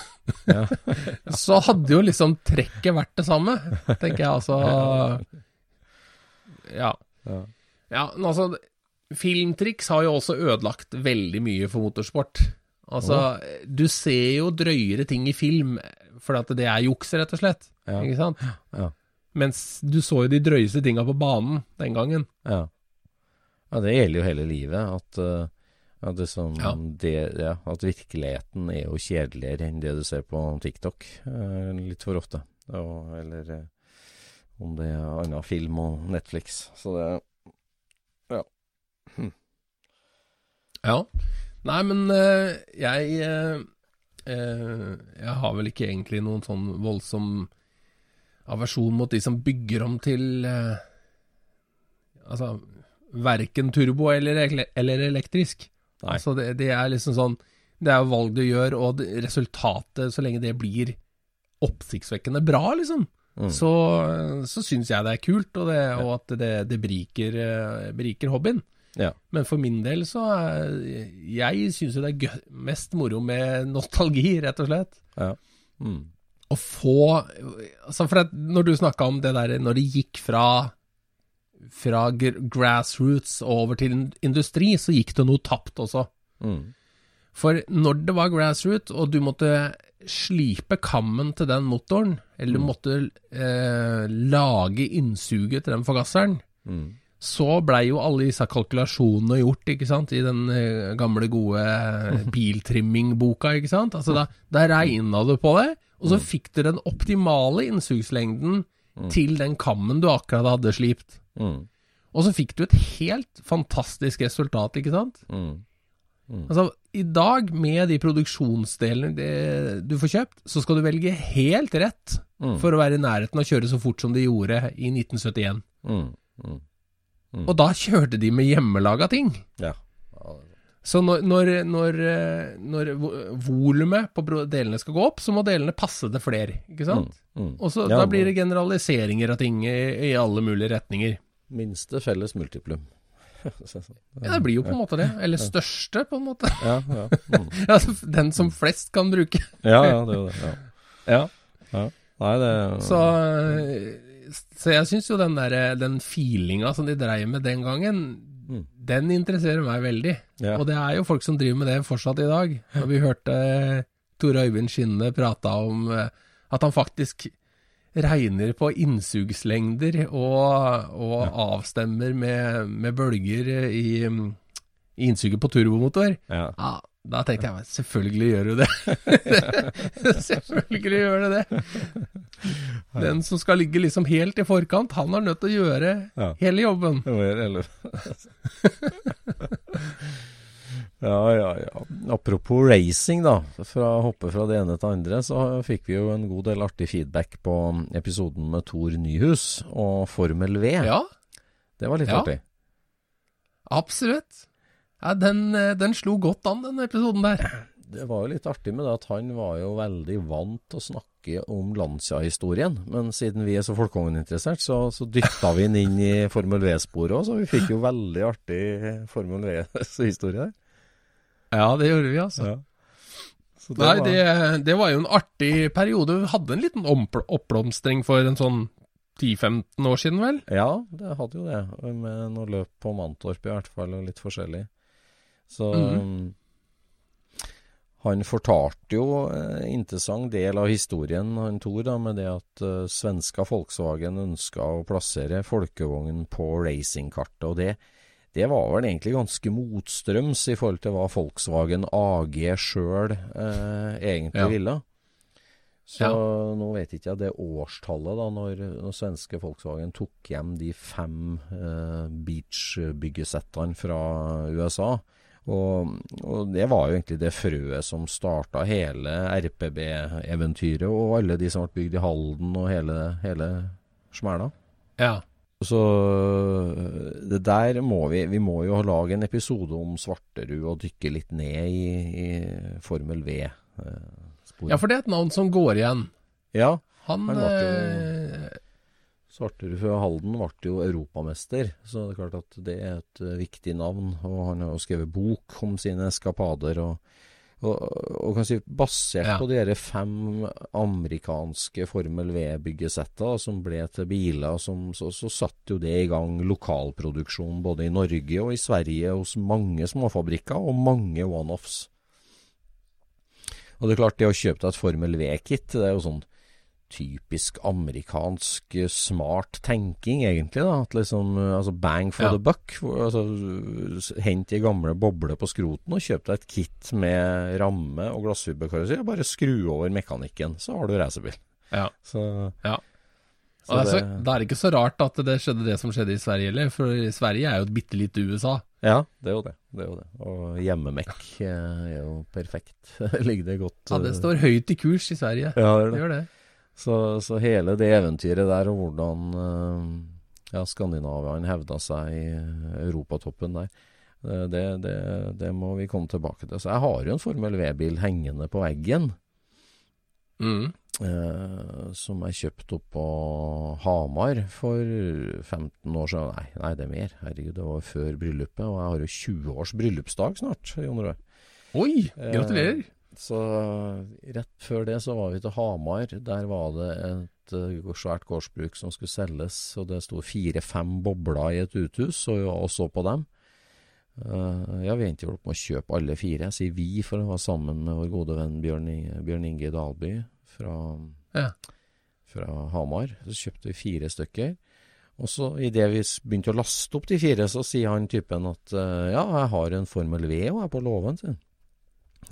Ja. så hadde jo liksom trekket vært det samme, tenker jeg altså. Ja. Ja. Ja, men altså Filmtriks har jo også ødelagt veldig mye for motorsport. Altså, du ser jo drøyere ting i film fordi at det er juks, rett og slett. Ja. Ikke sant? Ja. Mens du så jo de drøyeste tinga på banen den gangen. Ja. ja, det gjelder jo hele livet. At, eh, at, det som, Ja. det, ja, at virkeligheten er jo kjedeligere enn det du ser på TikTok eh, litt for ofte. Og, eller eh, om det er annen film og Netflix. Så det Ja. Nei, men uh, jeg eh, Jeg har vel ikke egentlig noen sånn voldsom aversjon mot de som bygger om til Altså verken turbo eller, eller elektrisk. Nei. Altså det, det er liksom sånn Det er jo valg du gjør, og resultatet, så lenge det blir oppsiktsvekkende bra, liksom, Mm. så, så syns jeg det er kult, og, det, og at det, det beriker, beriker hobbyen. Ja. Men for min del så er Jeg syns jo det er gøy, mest moro med nostalgi, rett og slett. ja. Mm. å få altså for at Når du snakka om det der når det gikk fra fra gr- grassroots over til industri, så gikk det noe tapt også. Mm. For når det var grassroots, og du måtte slipe kammen til den motoren, eller du måtte eh, lage innsuget til den forgasseren, Mm. Så blei jo alle disse kalkulasjonene gjort, ikke sant, i den eh, gamle, gode biltrimmingboka, ikke sant. Altså da, da regna du på det, og så fikk du den optimale innsugslengden til den kammen du akkurat hadde slipt. Mm. Og så fikk du et helt fantastisk resultat, ikke sant. Mm. Altså, i dag, med de produksjonsdelene det, du får kjøpt, så skal du velge helt rett Mm. for å være i nærheten av å kjøre så fort som de gjorde i 1971. Mm. Mm. Og da kjørte de med hjemmelaga ting. Ja. Så når, når, når, eh, når volumet på delene skal gå opp, så må delene passe til flere, ikke sant? Mm. Og så Ja, Da blir det generaliseringer av ting i, i alle mulige retninger. Minste felles multiplum. Ja, det blir jo på en måte det. Eller største, på en måte. Ja, ja. Mm. Altså, den som flest kan bruke. ja, ja, det er jo det. Ja. ja. ja. Nei, det Så, så jeg syns jo den der, den feelinga som de dreiv med den gangen, Mm. den interesserer meg veldig. Ja. Og det er jo folk som driver med det fortsatt i dag. Og vi hørte Tore Øyvind Skinne prata om eh, at han faktisk regner på innsugslengder og, og avstemmer med, med bølger i, i innsuget på turbomotor. Ja. Da tenkte jeg selvfølgelig gjør du det. selvfølgelig gjør du det. Den som skal ligge liksom helt i forkant, han er nødt til å gjøre Ja. hele jobben. Ja, ja, ja. Apropos racing, da. Fra å hoppe fra det ene til det andre, så fikk vi jo en god del artig feedback på episoden med Tor Nyhus og Formel V. Ja, Det var litt Ja. artig. absolutt. Ja, den, eh, den slo godt an, den episoden der. Det var jo litt artig med det at han var jo veldig vant til å snakke om Lancia-historien. Men siden vi er så folkevogninteressert, så, så dytta vi den inn i Formel V-sporet òg. Så vi fikk jo veldig artig Formel V-historie der. Ja, det gjorde vi, altså. Ja. Så Nei, var- det, det var jo en artig periode. Vi hadde en liten oppblomstring for en sånn 10-15 år siden, vel? Ja, det hadde jo det. Med noe løp på Mantorp i hvert fall, og litt forskjellig. Så mm. Han fortalte jo en interessant del av historien, han Tor, da, med det at uh, svenska Volkswagen ønska å plassere folkevognen på racingkartet. Og det, det var vel egentlig ganske motstrøms i forhold til hva Volkswagen AG sjøl uh, egentlig Ja. ville. Så Ja. nå vet ikke jeg det årstallet da når, når svenske Volkswagen tok hjem de fem uh, Beach-byggesettene fra USA. Og, og det var jo egentlig det frøet som starta hele RPB-eventyret, og alle de som ble bygd i Halden og hele, hele smæla. Ja. Så det der må vi Vi må jo lage en episode om Svarterud og dykke litt ned i, i Formel V-sporet. ja, for det er et navn som går igjen. ja, Han, Han ble jo- eh, Svarterud fra Halden ble jo europamester, så det er klart at det er et eh, viktig navn. Og han har jo skrevet bok om sine eskapader. Og, og, og kan si basert Ja. på de fem amerikanske Formel V-byggesetta som ble til biler, som, så, så satte jo det i gang lokalproduksjon både i Norge og i Sverige hos mange småfabrikker og mange one-offs. Og det er klart, det å kjøpe deg et Formel V-kit, det er jo sånn typisk amerikansk eh, smart tenking, egentlig. da, at liksom, eh, altså Bang for Ja. the buck. altså Hent i gamle bobler på skroten og kjøp deg et kit med ramme og glassfiberkarosseri. og Bare skru over mekanikken, så har du racerbil. ja. Så, Ja. så det, er så, det- er ikke så rart at det skjedde det som skjedde i Sverige heller, for Sverige er jo et bitte lite USA. Ja, det er jo det. det, er jo det. Og hjemmemekk eh, er jo perfekt. Ligger det godt Ja, det står høyt i kurs i Sverige. Ja, det er Det det. gjør det. Så, så hele det eventyret der, og hvordan eh, ja, Skandinavian hevda seg i eh, europatoppen der, eh, det, det, det må vi komme tilbake til. Så jeg har jo en Formel V-bil hengende på veggen. Mm. Eh, som jeg kjøpte opp på Hamar for 15 år siden. Nei, nei, det er mer. Herregud, det var før bryllupet. Og jeg har jo 20 års bryllupsdag snart, Jon Roar. Oi, gratulerer. Eh, Så rett før det så var vi til Hamar. Der var det et uh, svært gårdsbruk som skulle selges, og det sto fire-fem bobler i et uthus, og, og så på dem. Uh, ja, vi endte opp med å kjøpe alle fire. Jeg sier vi, for å være sammen med vår gode venn Bjørn, Bjørn Inge Dalby fra, Ja. fra Hamar. Så kjøpte vi fire stykker. Og så idet vi begynte å laste opp de fire, så sier han typen at uh, ja, jeg har en Formel V og er på låven sin.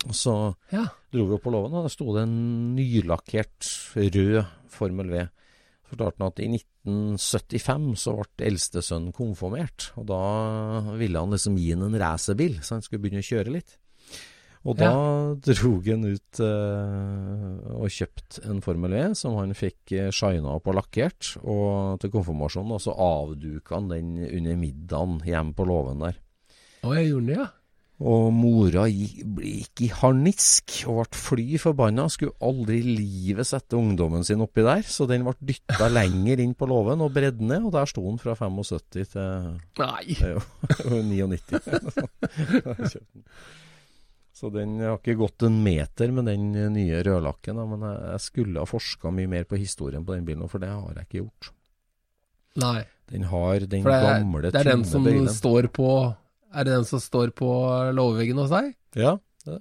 Og så Ja. dro vi opp på låven, og der sto det en nylakkert rød Formel V. Så fortalte han at i 1975 så ble eldstesønnen konfirmert, og da ville han liksom gi han en racerbil, så han skulle begynne å kjøre litt. Og da dro han ut eh, og kjøpte en Formel V som han fikk uh, shina opp og lakkert, og til konfirmasjonen, og så avduka han den under middagen hjemme på låven der. Å, jeg gjorde det, ja. Og mora gikk i harnisk og ble fly forbanna. Skulle aldri i livet sette ungdommen sin oppi der. Så den ble dytta lenger inn på låven og bredd ned, og der sto den fra 75 til Nei. jo, 99. Så den har ikke gått en meter med den nye rødlakken. Men jeg, skulle ha forska mye mer på historien på den bilen, for det har jeg ikke gjort. Nei. Den har den gamle, er, gamle, det er den som bøylen. står på Er det den som står på låveveggen hos deg? Ja, Det.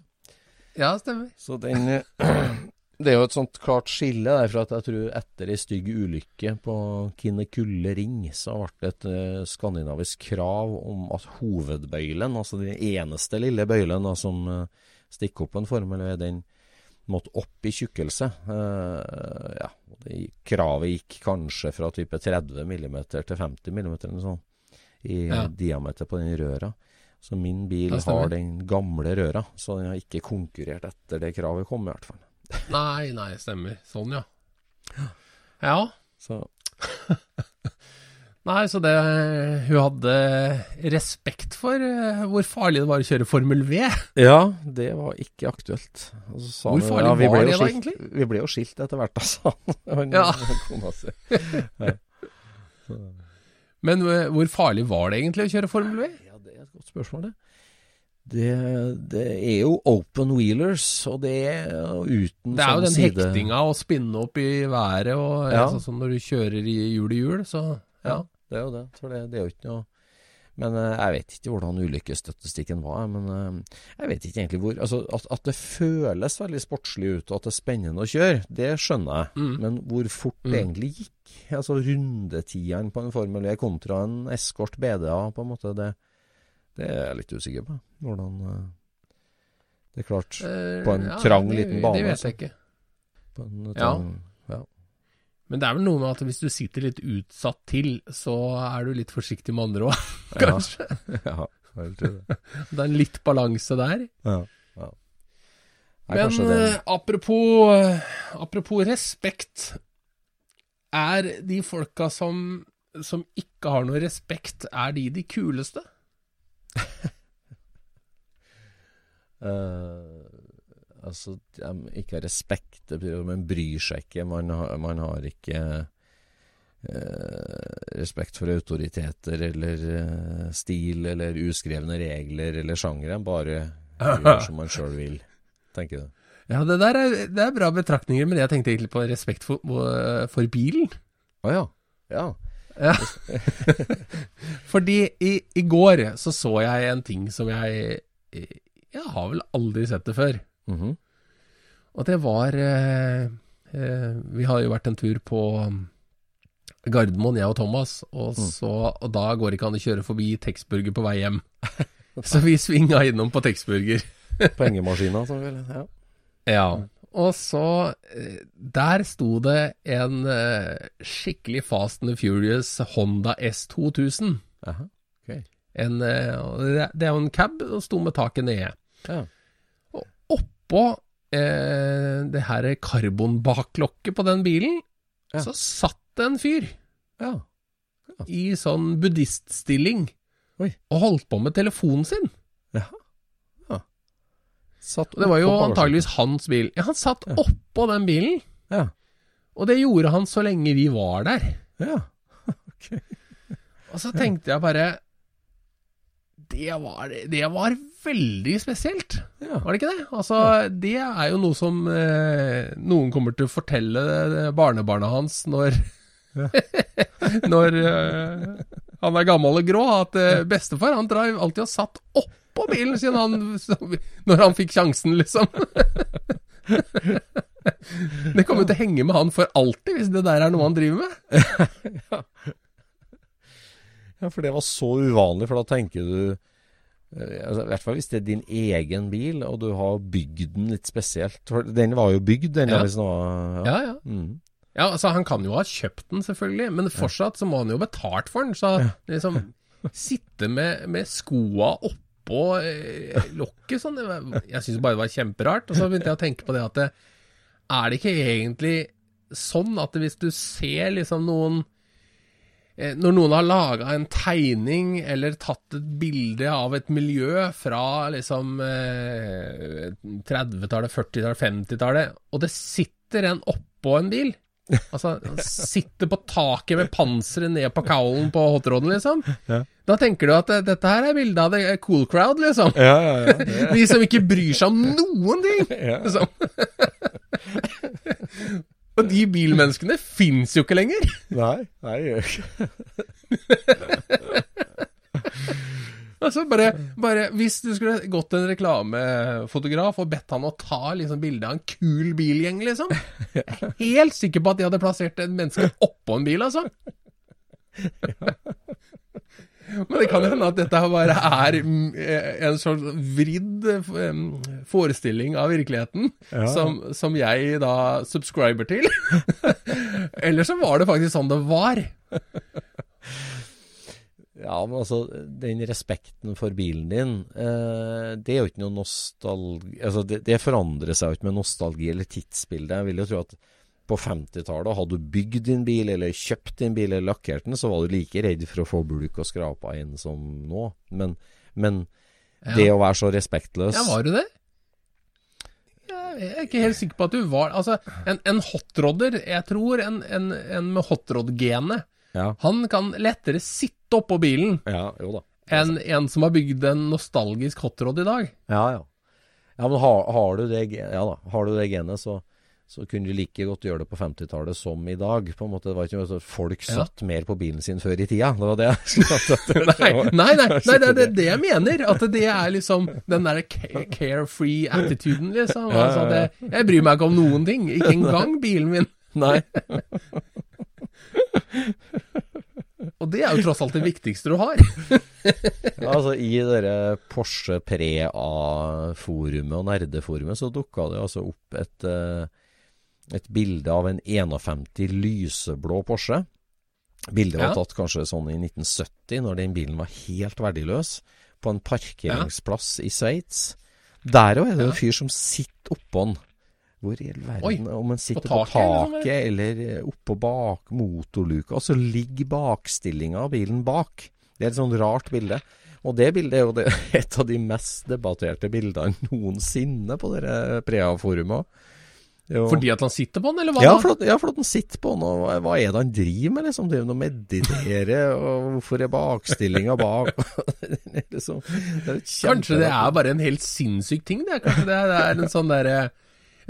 Ja, stemmer. Så den Det er jo et sånt klart skille der, for at jeg tror etter ei stygg ulykke på Kinnekulle ring, så ble det et eh, skandinavisk krav om at hovedbøylen, altså den eneste lille bøylen da, som eh, stikker opp en formel, V, den måtte opp i tjukkelse. Uh, ja, det, kravet gikk kanskje fra type 30 mm til 50 mm eller noe sånt i Ja. diameter på den røra. Så min bil har den gamle røra, så den har ikke konkurrert etter det kravet kom, i hvert fall. Nei, nei, stemmer. Sånn, ja. Ja. Så Nei, så det Hun hadde respekt for eh, hvor farlig det var å kjøre Formel V. Ja, det var ikke aktuelt. Og så sa Hvor farlig farlig ja, var det da, egentlig? Vi ble jo skilt etter hvert, da, sa han Ja. kona si. Men eh, hvor farlig var det egentlig å kjøre Formel V? Ja, det er et godt spørsmål, det. Det, det er jo open wheelers, og det er uten Det er jo sånn den side- hektinga å spinne opp i været, og Ja. sånn som når du kjører i hjul i hjul, så ja. Det er jo det. Så det, det er jo ikke noe Men eh, jeg vet ikke hvordan ulykkesstatistikken var. Men eh, jeg vet ikke egentlig hvor Altså, at, at det føles veldig sportslig ut, og at det er spennende å kjøre, det skjønner jeg. Mm. Men hvor fort det Mm. egentlig gikk, altså rundetideren på en Formel E kontra en Escort BDA, på en måte, det, det er jeg litt usikker på. Hvordan eh, Det er klart, På en trang, liten bane, Det vet altså. jeg ikke. på en trang ja. Men det er vel noe med at hvis du sitter litt utsatt til, så er du litt forsiktig med andre òg, kanskje. ja, jeg tror det. Det er en litt balanse der. Ja, ja. Nei, Men det- eh, apropos, apropos respekt. Er de folka som, som ikke har noe respekt, er de de kuleste? Eh, altså, de ikke har respekt, men bryr seg ikke. Man har, man har ikke eh, respekt for autoriteter eller eh, stil eller uskrevne regler eller sjangere. Bare gjør som man sjøl vil, tenker du. Ja, det der er, det er bra betraktninger, men jeg tenkte egentlig på respekt for, for bilen. Å ja. Ja. Ja. Fordi i, i går så så jeg en ting som jeg Jeg har vel aldri sett det før. Mhm. Og det var eh, eh, Vi har jo vært en tur på Gardermoen, jeg og Thomas, og, så, og da går det ikke an å kjøre forbi Texburger på vei hjem. Så vi svinga innom på Texburger. Pengemaskiner, sånn vel. Ja. Ja. Og så eh, Der sto det en eh, skikkelig Fast and Furious Honda S2000. Aha. Ok. En, det det er jo en cab og sto med taket nede. Ja. Oppå eh, det her karbonbaklokket på den bilen, Ja. så satt det en fyr ja. i sånn buddhiststilling Oi. og holdt på med telefonen sin. Satt det var jo antageligvis hans bil. Ja, han satt Ja. oppå den bilen, Ja. og det gjorde han så lenge vi var der. ja. Og så tenkte jeg bare det var, det var veldig spesielt. Ja. Var det ikke det? Altså, Det er jo noe som eh, noen kommer til å fortelle barnebarna hans når Når eh, han er gammel og grå, at eh, bestefar han drar alltid og satt oppå bilen sin han, når han fikk sjansen, liksom. Det kommer jo til å henge med han for alltid, hvis det der er noe han driver med. Ja, for det var så uvanlig, for da tenker du eh, altså, I hvert fall hvis det er din egen bil, og du har bygd den litt spesielt. For den var jo bygd, den. Ja. der, liksom, var, Ja, ja. Mm. Ja, altså Han kan jo ha kjøpt den, selvfølgelig, men fortsatt så må han jo ha betalt for den. Så liksom sitte med, med skoa oppå eh, lokket sånn det var- Jeg syns bare det var kjemperart. Og så begynte jeg å tenke på det at det, er det ikke egentlig sånn at hvis du ser liksom noen eh, Når noen har laga en tegning eller tatt et bilde av et miljø fra liksom eh, 30-tallet, 40-tallet, 50-tallet, og det sitter en oppå en bil Altså, sitter på taket med panseret ned på kaulen på hotroden, liksom. Da tenker du at eh, dette her er bildet av the cool crowd, liksom. Ja, ja, ja. De som ikke bryr seg om noen ting! ja. Liksom. Og de bilmenneskene fins jo ikke lenger. Nei, nei, gjør ikke Altså bare, bare Hvis du skulle gått til en reklamefotograf og bedt han å ta liksom bilde av en kul bilgjeng, liksom Jeg er Helt sikker på at de hadde plassert en menneske oppå en bil, altså. Men det kan hende at dette bare er mm, en slags vridd eh, forestilling av virkeligheten, Ja. som, som jeg da subscriber til. Eller så var det faktisk sånn det var. Ja, men altså, den respekten for bilen din, eh, det er jo ikke noe nostalgi Altså, det, det forandrer seg jo ikke med nostalgi eller tidsbilde. Jeg vil jo tro at på 50-tallet, hadde du bygd din bil, eller kjøpt din bil, eller lakkert den, så var du like redd for å få bulk og skrapa inn som nå. Men, men Ja. det å være så respektløs Ja, var du det? Jeg er ikke helt sikker på at du var Altså, en, en hotrodder Jeg tror en, en, en med hotrod-genet Ja, Han kan lettere sitte oppå bilen ja jo da. enn en som har bygd en nostalgisk hotrod i dag. Ja, ja. Ja, men har, har, du det, ja da, har du det genet, så, så kunne de like godt gjøre det på 50-tallet som i dag. På en måte, det var ikke sånn- Folk Ja. satt mer på bilen sin før i tida. Det var det jeg. Nei, nei, nei, nei det er det, det jeg mener. At det er liksom den derre carefree attituden, liksom. Ja, ja, Altså, det, jeg bryr meg ikke om noen ting. Ikke engang bilen min. Nei. Og det er jo tross alt det viktigste du har. Ja, altså I dere Porsche Pre-A-forumet og nerdeforumet så dukka det altså opp et, eh, et bilde av en 51 lyseblå Porsche. Bildet var tatt kanskje sånn i 1970, når den bilen var helt verdiløs, på en parkeringsplass i Sveits. Der òg er det en fyr som sitter oppå den. Hvor i all verden Om han sitter på taket, taket, eller, eller eh, oppå bak motorluka, og så ligger bakstillinga av bilen bak. Det er et sånn rart bilde. Og det bildet er jo det, et av de mest debatterte bildene noensinne på dette Prea-forumet. Jo. Fordi at han sitter på den, eller hva ja, for at, ja, for at han sitter på den, og hva- er det han driver med? liksom? Driver han og mediterer, og hvorfor er bakstillinga bak? det liksom, det Kanskje det er bare en helt sinnssyk ting, det. Kanskje det det er en sånn derre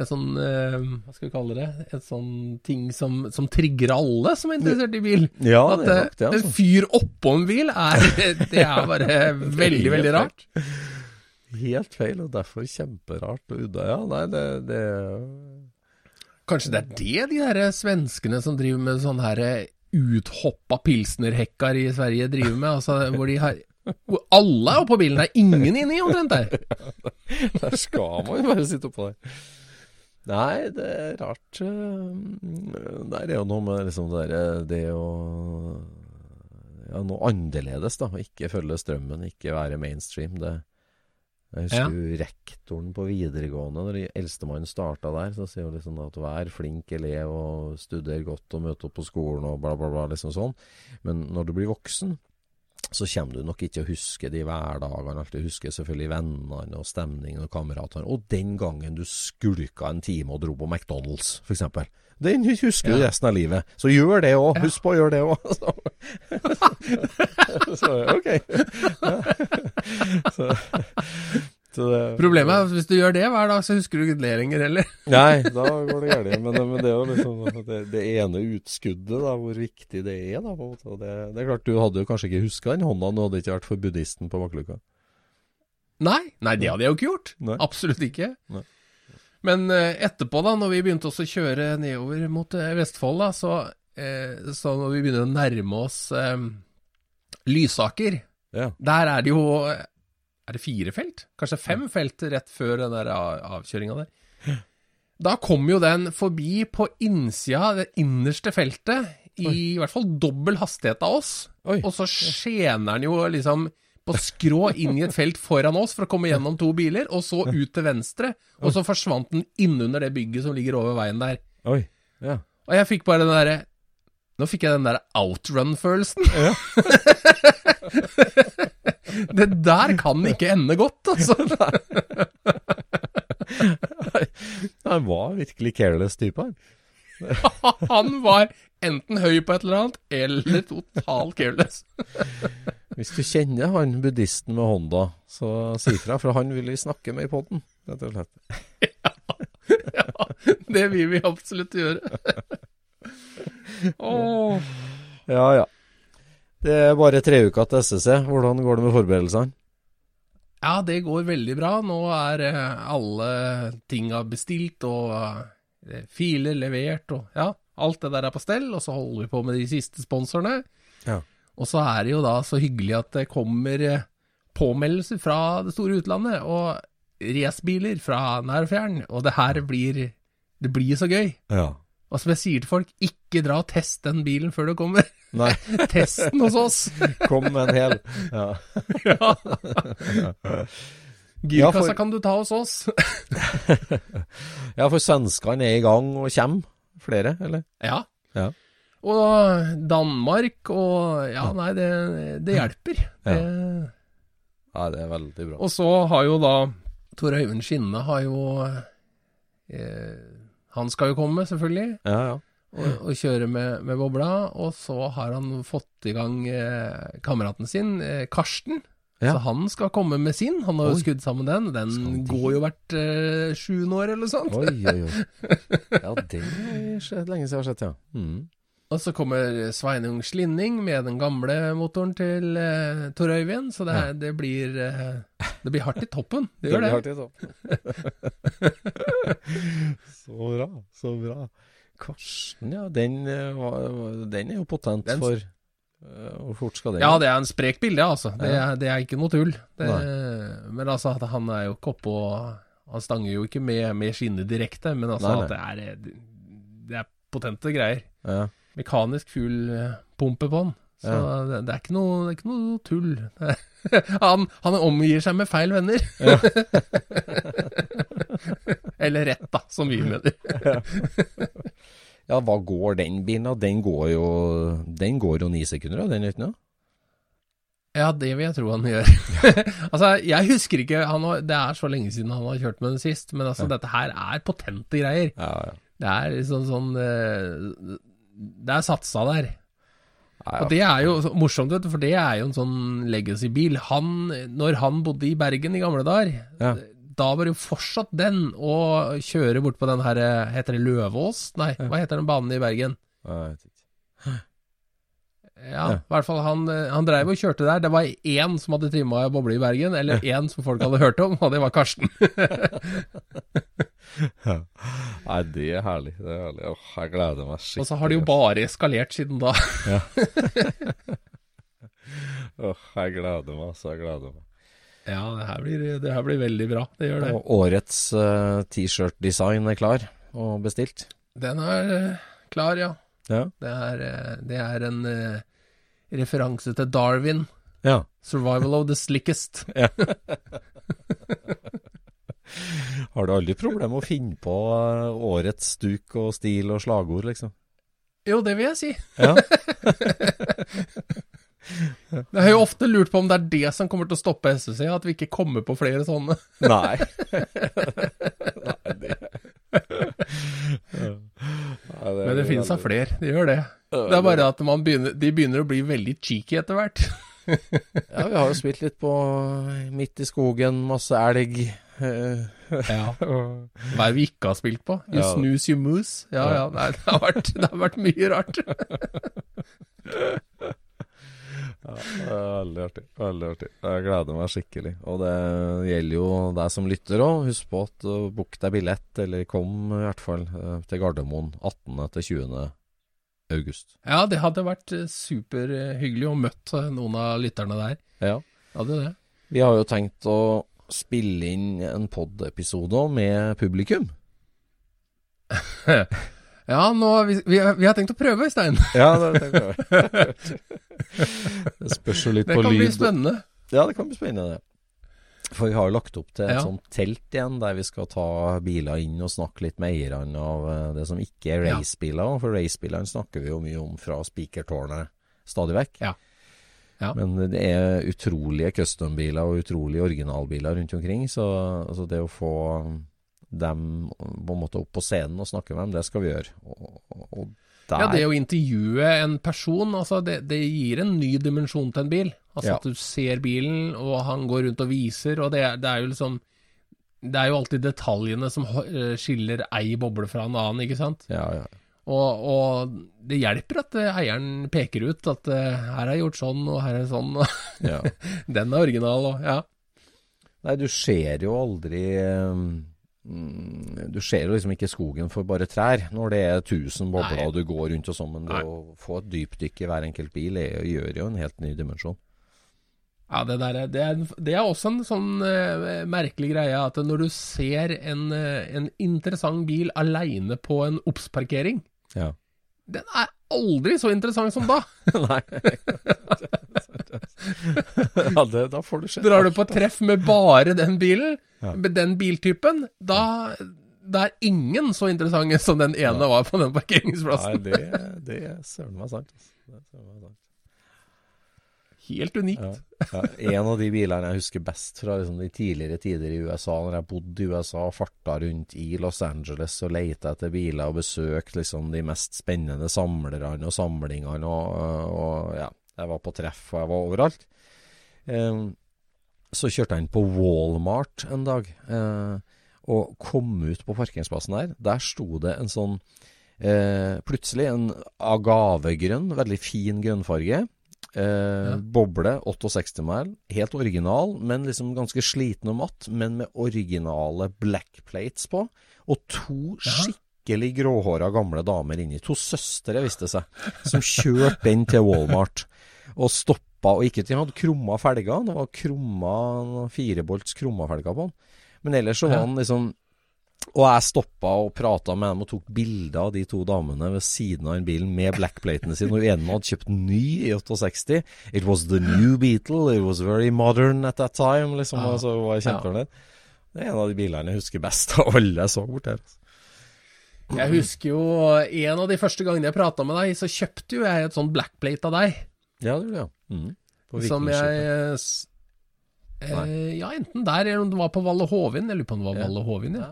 En sånn eh, Hva skal vi kalle det? En sånn ting som, som trigger alle som er interessert i bil. Ja, At det eh, nok det, en altså. fyr oppå en bil er Det er bare veldig, veldig rart. Helt feil, og derfor kjemperart. Ja, nei, det, det Kanskje det er det de der svenskene som driver med sånne her uthoppa pilsnerhekkar i Sverige driver med? Altså hvor de har hvor alle er oppå bilen, det er ingen inni omtrent der. Der skal man jo bare sitte oppå der. Nei, det er rart. eh, det er jo noe med liksom det derre Det å Ja, noe annerledes, da. Ikke følge strømmen, ikke være mainstream. Det Jeg husker jo rektoren på videregående, når de eldstemann starta der, så sier hun liksom at vær flink elev og studer godt og møte opp på skolen og bla, bla, bla, liksom sånn. Men når du blir voksen, så kommer du nok ikke til å huske de hverdagene. Du husker selvfølgelig vennene og stemningen og kameratene. Og den gangen du skulka en time og dro på McDonald's, f.eks. Den husker du Ja. resten av livet. Så gjør det òg. Ja. Husk på å gjøre det òg. så ok. så, så det, Problemet er at hvis du gjør det hver dag, så husker du ikke det lenger heller. Nei, da går det galt. Men, men det er jo liksom det, det ene utskuddet, da, hvor viktig det er. da, Det, det er klart, Du hadde jo kanskje ikke huska den hånda, nå hadde det ikke vært for buddhisten på Bakkluka. Nei, nei, det hadde jeg jo ikke gjort. Nei. Absolutt ikke. Nei. Men eh, etterpå, da, når vi begynte å kjøre nedover mot eh, Vestfold, da, så, eh, så når vi begynner å nærme oss eh, Lysaker, Ja. der er det jo Er det fire felt? Kanskje fem felt rett før den der av- avkjøringa der. Da kom jo den forbi på innsida, det innerste feltet, i, i hvert fall dobbel hastighet av oss. Oi. Og så skjener den jo liksom på skrå inn i et felt foran oss for å komme gjennom to biler, og så ut til venstre. Og så forsvant den innunder det bygget som ligger over veien der. Oi. Ja. Og jeg fikk bare den derre Nå fikk jeg den derre outrun-følelsen. det der kan ikke ende godt, altså. Han var virkelig careless type, han. Han var enten høy på et eller annet, eller totalt careless. Hvis du kjenner han buddhisten med hånda, så si fra, for han vil vi snakke med i poden, rett og slett. Ja, det vil vi absolutt gjøre. oh. Ja, ja. Det er bare tre uker til SSC. Hvordan går det med forberedelsene? Ja, det går veldig bra. Nå er eh, alle tinga bestilt, og eh, filer levert, og ja, alt det der er på stell. Og så holder vi på med de siste sponsorene. Ja. Og så er det jo da så hyggelig at det kommer eh, påmeldelser fra det store utlandet, og racerbiler fra nær og fjern. Og det her blir Det blir så gøy. Ja. Og som jeg sier til folk, ikke dra og test den bilen før du kommer. Nei, Test den hos oss. kom med en hel. Ja. ja. Ja, Girkassa for- kan du ta hos oss. ja, for svenskene er i gang og kommer. Flere, eller? Ja. Ja. Og Danmark og Ja, nei, det, det hjelper. Ja. Det, Ja, det er veldig bra. og så har jo da Tor Øyvind Skinne har jo eh, Han skal jo komme, selvfølgelig, Ja, ja. og, og kjøre med, med bobla. Og så har han fått i gang eh, kameraten sin, eh, Karsten. Ja. Så han skal komme med sin. Han har jo skudd sammen den. Den går jo hvert eh, sjuende år, eller noe sånt. Oi, oi, oi. Ja, det er lenge siden jeg har sett, ja. Mm. Og så kommer Sveinung Slinning med den gamle motoren til uh, Tor Øyvind, så det, ja. det blir uh, Det blir hardt i toppen. Det gjør det. blir artig, så. så bra, så bra. Karsten, ja. Den, eh, den er jo potent Den- for eh, Hvor fort skal den Ja, det er en sprek bilde, altså. Det, Ja. det er ikke noe tull. Det, men altså, han er jo ikke oppå Han stanger jo ikke med, med skinnet direkte, men altså Nei, at det er Det er potente greier. Ja. Mekanisk fuglpumpe på den. Så Ja. det, det, er ikke noe, det er ikke noe tull. Er- han, han omgir seg med feil venner. Eller rett, da, som vi mener. ja, hva går den bilen da? Den går jo Den går jo ni sekunder, da, den noe? Ja, det vil jeg tro han gjør. altså, jeg husker ikke han har, Det er så lenge siden han har kjørt med den sist, men altså, dette her er potente greier. Ja, ja. Det er liksom sånn eh, Det er satsa der. Ja, ja. Og det er jo morsomt, vet du, for det er jo en sånn legacy-bil. Han, når han bodde i Bergen i gamle dager, Ja. da var det jo fortsatt den å kjøre bort på den her Heter det Løvås? Nei, hva heter den banen i Bergen? Ja, jeg vet ikke. Ja, Ja. i hvert fall han, eh, han dreiv og kjørte der. Det var én som hadde trimma boble i Bergen, eller én som folk hadde hørt om, og det var Karsten. Nei, det er herlig. Det er herlig. Åh, jeg gleder meg skikkelig. Og så har det jo bare eskalert siden da. Åh, jeg gleder meg, altså. jeg gleder meg. Ja, det her blir, det her blir veldig bra. Det gjør det. Og årets uh, T-shirt-design er klar og bestilt. Den er uh, klar, ja. Ja. Det er, det er en referanse til Darwin. ja. 'Survival of the slickest'. Har du aldri problemer med å finne på eh, årets stuk og stil og slagord, liksom? Jo, det vil jeg si. Ja. Jeg har jo ofte lurt på om det er det som kommer til å stoppe SSC, at vi ikke kommer på flere sånne. Nei. Nei, det Ja, Men det finnes da flere, det gjør det. Det er bare at man begynner, de begynner å bli veldig cheeky etter hvert. Ja, vi har jo spilt litt på Midt i skogen, masse elg. eh, Ja. Hva er det vi ikke har spilt på? You Ja. snooze, you moose. Ja ja, nei, det, har vært, det har vært mye rart. Ja, veldig artig. Veldig artig. Jeg gleder meg skikkelig. Og det gjelder jo deg som lytter òg. Husk på at uh, book deg billett, eller kom i hvert fall uh, til Gardermoen 18. til 20. august. Ja, det hadde vært eh, superhyggelig å møtt eh, noen av lytterne der. Ja. Hadde det. Vi har jo tenkt å spille inn en pod-episode med publikum. Ja, nå, vi, vi, vi har tenkt å prøve, Stein. Ja, det tenker jeg. det spørs jo litt Det på kan bli spennende. Ja, det kan bli spennende. For vi har jo lagt opp til et Ja. sånt telt igjen, der vi skal ta biler inn og snakke litt med eierne av eh, det som ikke er racebiler. For racebilene snakker vi jo mye om fra spikertårnet stadig vekk. Ja. Ja. Men det er utrolige custom-biler og utrolige originalbiler rundt omkring, så altså det å få dem på en måte opp på scenen og snakke med dem, det skal vi gjøre. Og, og, der Ja, det å intervjue en person, altså det, det gir en ny dimensjon til en bil. Altså Ja. at du ser bilen, og han går rundt og viser, og det, det er jo liksom Det er jo alltid detaljene som eh, skiller ei boble fra en annen, ikke sant? Ja, ja. Og, og det hjelper at eh, eieren peker ut at eh, her er gjort sånn, og her er sånn, og ja. den er original, og ja. Nei, du ser jo aldri mm, Du ser jo liksom ikke skogen for bare trær når det er 1000 bobler og du går rundt og sånn, men å få et dypdykk i hver enkelt bil er, gjør jo en helt ny dimensjon. Ja, det, der, er- det, er, det er også en sånn uh, merkelig greie at når du ser en, uh, en interessant bil aleine på en obs-parkering, Ja. den er aldri så interessant som da. Nei. ja, det, da får du se. Drar du på treff med bare den bilen, Ja. med den biltypen, da det er ingen så interessante som den ene var på den Nei, parkeringsplassen. det, det er altså. Det er søren meg sant. Helt unikt. Ja. Ja, en av de bilene jeg husker best fra liksom, de tidligere tider i USA, når jeg bodde i USA og farta rundt i Los Angeles og leita etter biler og besøkte liksom, de mest spennende samlerne og samlingene. Og, og ja, jeg var på treff og jeg var overalt. Eh, så kjørte jeg inn på Walmart en dag eh, og kom ut på parkeringsplassen der. Der sto det en sånn eh, Plutselig en agavegrønn, veldig fin grønnfarge. Eh, Boble 68 mæl. helt original, men liksom ganske sliten og matt, men med originale black plates på. Og to skikkelig gråhåra gamle damer inni. To søstre, viste det seg, som kjørte den til Walmart. Og stoppa, og ikke til Han hadde krumma felger, det var krumma firebolts krumma felger på han. Men ellers så var han liksom og jeg stoppa og prata med dem og tok bilder av de to damene ved siden av den bilen med blackplaten sin. Og en hadde kjøpt ny i 68. It was the new Beatle. It was very modern at that time. Liksom, Ja. og så var jeg Ja. Det er en av de bilene jeg husker best av alle jeg så bort her. altså. Jeg husker jo en av de første gangene jeg prata med deg, så kjøpte jo jeg et sånn blackplate av deg. Ja, det gjorde jeg. Ja. Mm. Som jeg eh, eh, Ja, enten der eller om det var på Valle Hovin. Jeg lurer på om det var Ja. Valle Hovin, ja.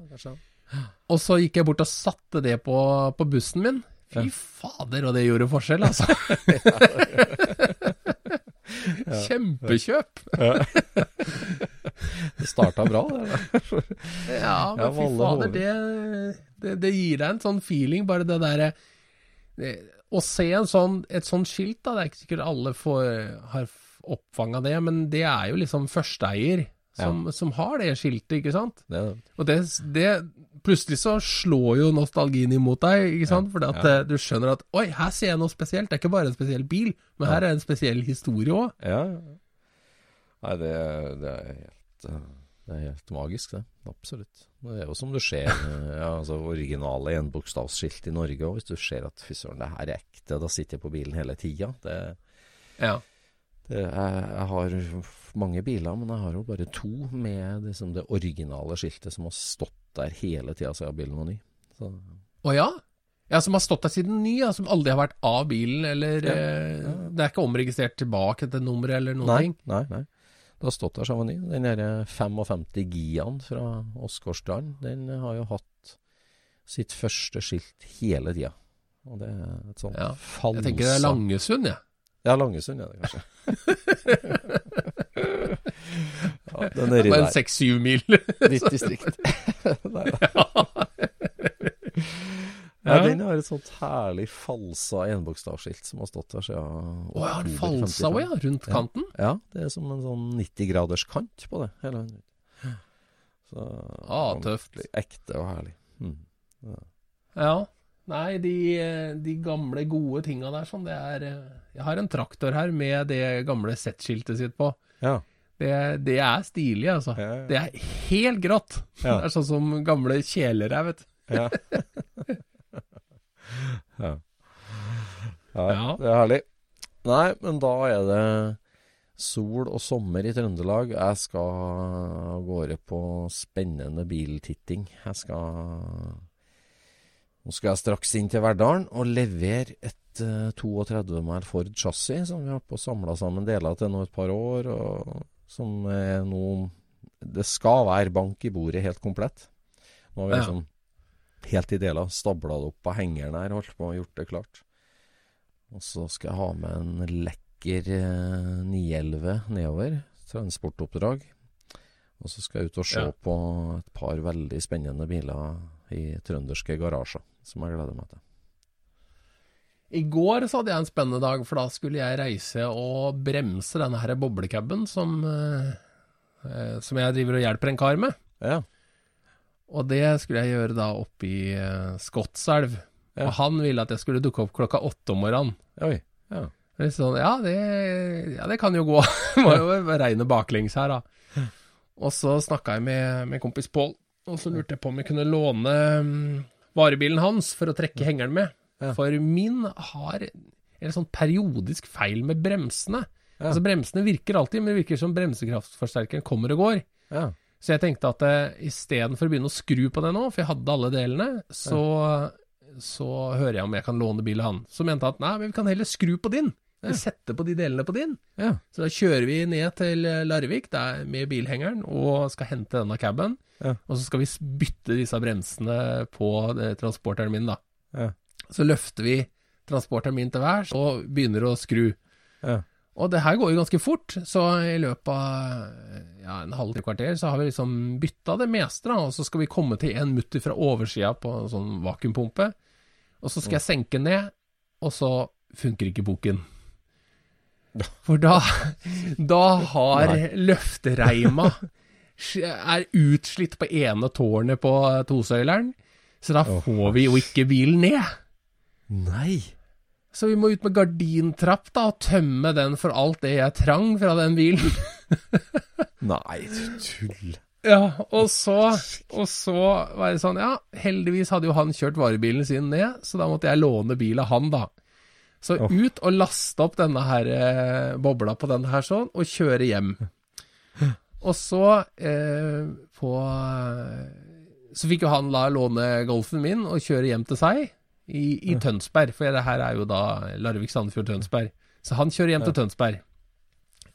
Ja. Og så gikk jeg bort og satte det på, på bussen min. Fy fader, og det gjorde forskjell, altså. Kjempekjøp. Det starta bra, det. Ja, men Ja, fy fader, det, det, det gir deg en sånn feeling, bare det derre Å se en sånn, et sånt skilt, da, det er ikke sikkert alle får, har oppfanga det, men det er jo liksom førsteeier som, som har det skiltet, ikke sant? det, Og det, det Plutselig så slår jo nostalgien imot deg, ikke sant? Fordi at ja. du skjønner at Oi, her ser jeg noe spesielt. Det er ikke bare en spesiell bil, men her er en spesiell historie òg. ja. ja. Nei, det, det er helt eh, Det er helt magisk, det. Absolutt. Det er jo som du ser eh, ja, altså originale enbokstavsskilt i Norge òg. Hvis du ser at fy søren, det her er ekte, da sitter jeg på bilen hele tida. Det, Ja. det, jeg, jeg har mange biler, men jeg har jo bare to med liksom det originale skiltet som har stått der hele tida siden bilen var ny. Så, Å ja? Ja, Som har stått der siden ny, ja, som aldri har vært av bilen, eller Ja. ja. Det er ikke omregistrert tilbake til nummeret eller noen nei, ting? nei, nei. Det har stått der var ny. Den der 55 Giaen fra Åsgårdstrand, den har jo hatt sitt første skilt hele tida. Og det er et sånt Ja, falsa Jeg tenker det er Langesund, jeg. Ja, Langesund er det kanskje. ja, den er nedi der. seks-syv mil. Ditt distrikt. Nei, ja, Ja. den har et sånt herlig falsa enbokstavskilt som har stått der siden Å, har en falsa 55. òg, ja. Rundt kanten. Ja, det er som en sånn 90-graders kant på det. Hele. Så Ah, tøft. Ekte og herlig. Mm. Ja. Nei, de, de gamle, gode tinga der, sånn, det er eh, Jeg har en traktor her med det gamle Z-skiltet sitt på. Ja. Det, det er stilig, altså. Ja, ja. Det er helt grått. Ja. Det er sånn som gamle kjeler er, vet du. Ja. ja. Det er herlig. Nei, men da er det sol og sommer i Trøndelag. Jeg skal av gårde på spennende biltitting. Jeg skal Nå skal jeg straks inn til Verdalen og levere et eh, 32 mæl Ford chassis som vi har på samla sammen deler til nå et par år, og som er nå Det skal være bank i bordet helt komplett. Nå har vi Ja. Helt i deler stabla det opp på hengeren her, holdt på og gjort det klart. Og så skal jeg ha med en lekker eh, 911 nedover, transportoppdrag. Og så skal jeg ut og se Ja. på et par veldig spennende biler i trønderske garasjer, som jeg gleder meg til. I går så hadde jeg en spennende dag, for da skulle jeg reise og bremse denne her boblecaben som, eh, eh, som jeg driver og hjelper en kar med. Ja. Og det skulle jeg gjøre da oppe i uh, Skotselv. Ja. Og han ville at jeg skulle dukke opp klokka åtte om morgenen. Oi. Ja. Sånn, ja det, ja, det kan jo gå. Må jo regne baklengs her, da. Og så snakka jeg med, med kompis Pål, og så lurte jeg på om jeg kunne låne mm, varebilen hans for å trekke hengeren med. For min har en sånn periodisk feil med bremsene. Altså Bremsene virker alltid, men det virker som bremsekraftforsterkeren kommer og går. Ja. Så jeg tenkte at uh, istedenfor å begynne å skru på det nå, for jeg hadde alle delene, så, så hører jeg om jeg kan låne bilen han. Så mente han at nei, men vi kan heller skru på din. Vi setter på de delene på din. Ja. Så da kjører vi ned til eh, Larvik der med bilhengeren og skal hente denne caben. Ja. Og så skal vi bytte disse bremsene på eh, transporteren min, da. Ja. Så løfter vi transporteren min til værs og begynner å skru. Og det her går jo ganske fort, så i løpet av ja, en halv til kvarter så har vi liksom bytta det meste, da. Og så skal vi komme til en mutter fra oversida på en sånn vakuumpumpe. Og så skal jeg senke ned, og så funker ikke boken. For da, da har løftereima er utslitt på ene tårnet på tosøyleren, så da får vi jo ikke bilen ned. Nei. Så vi må ut med gardintrapp da, og tømme den for alt det jeg trang fra den bilen. Nei, du tull. Ja, og så, og så var det sånn, ja, heldigvis hadde jo han kjørt varebilen sin ned, så da måtte jeg låne bil av han da. Så oh. ut og laste opp denne her eh, bobla på denne her sånn, og kjøre hjem. Og så eh, på Så fikk jo han la låne Golfen min og kjøre hjem til seg i, i Tønsberg, for det her er jo da Larvik, Sandefjord, Tønsberg. Så han kjører hjem til Tønsberg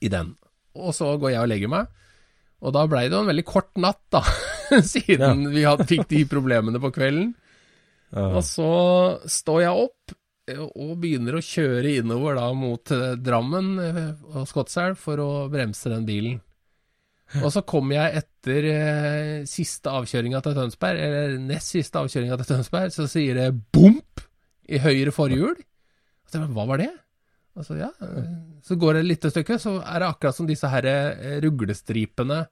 i den. Og så går jeg og legger meg. Og da blei det jo en veldig kort natt, da, siden vi hadde, fikk de problemene på kvelden. Og så står jeg opp eh, og begynner å kjøre innover da mot eh, Drammen eh, og Skotselv for å bremse den bilen. Og så kommer jeg etter eh, siste avkjøringa til Tønsberg, eller nest siste avkjøringa til Tønsberg, så sier det bomp i høyre forhjul. Og så, hva var det? Og så, ja, eh, så går det et lite stykke, så er det akkurat som disse her eh, ruglestripene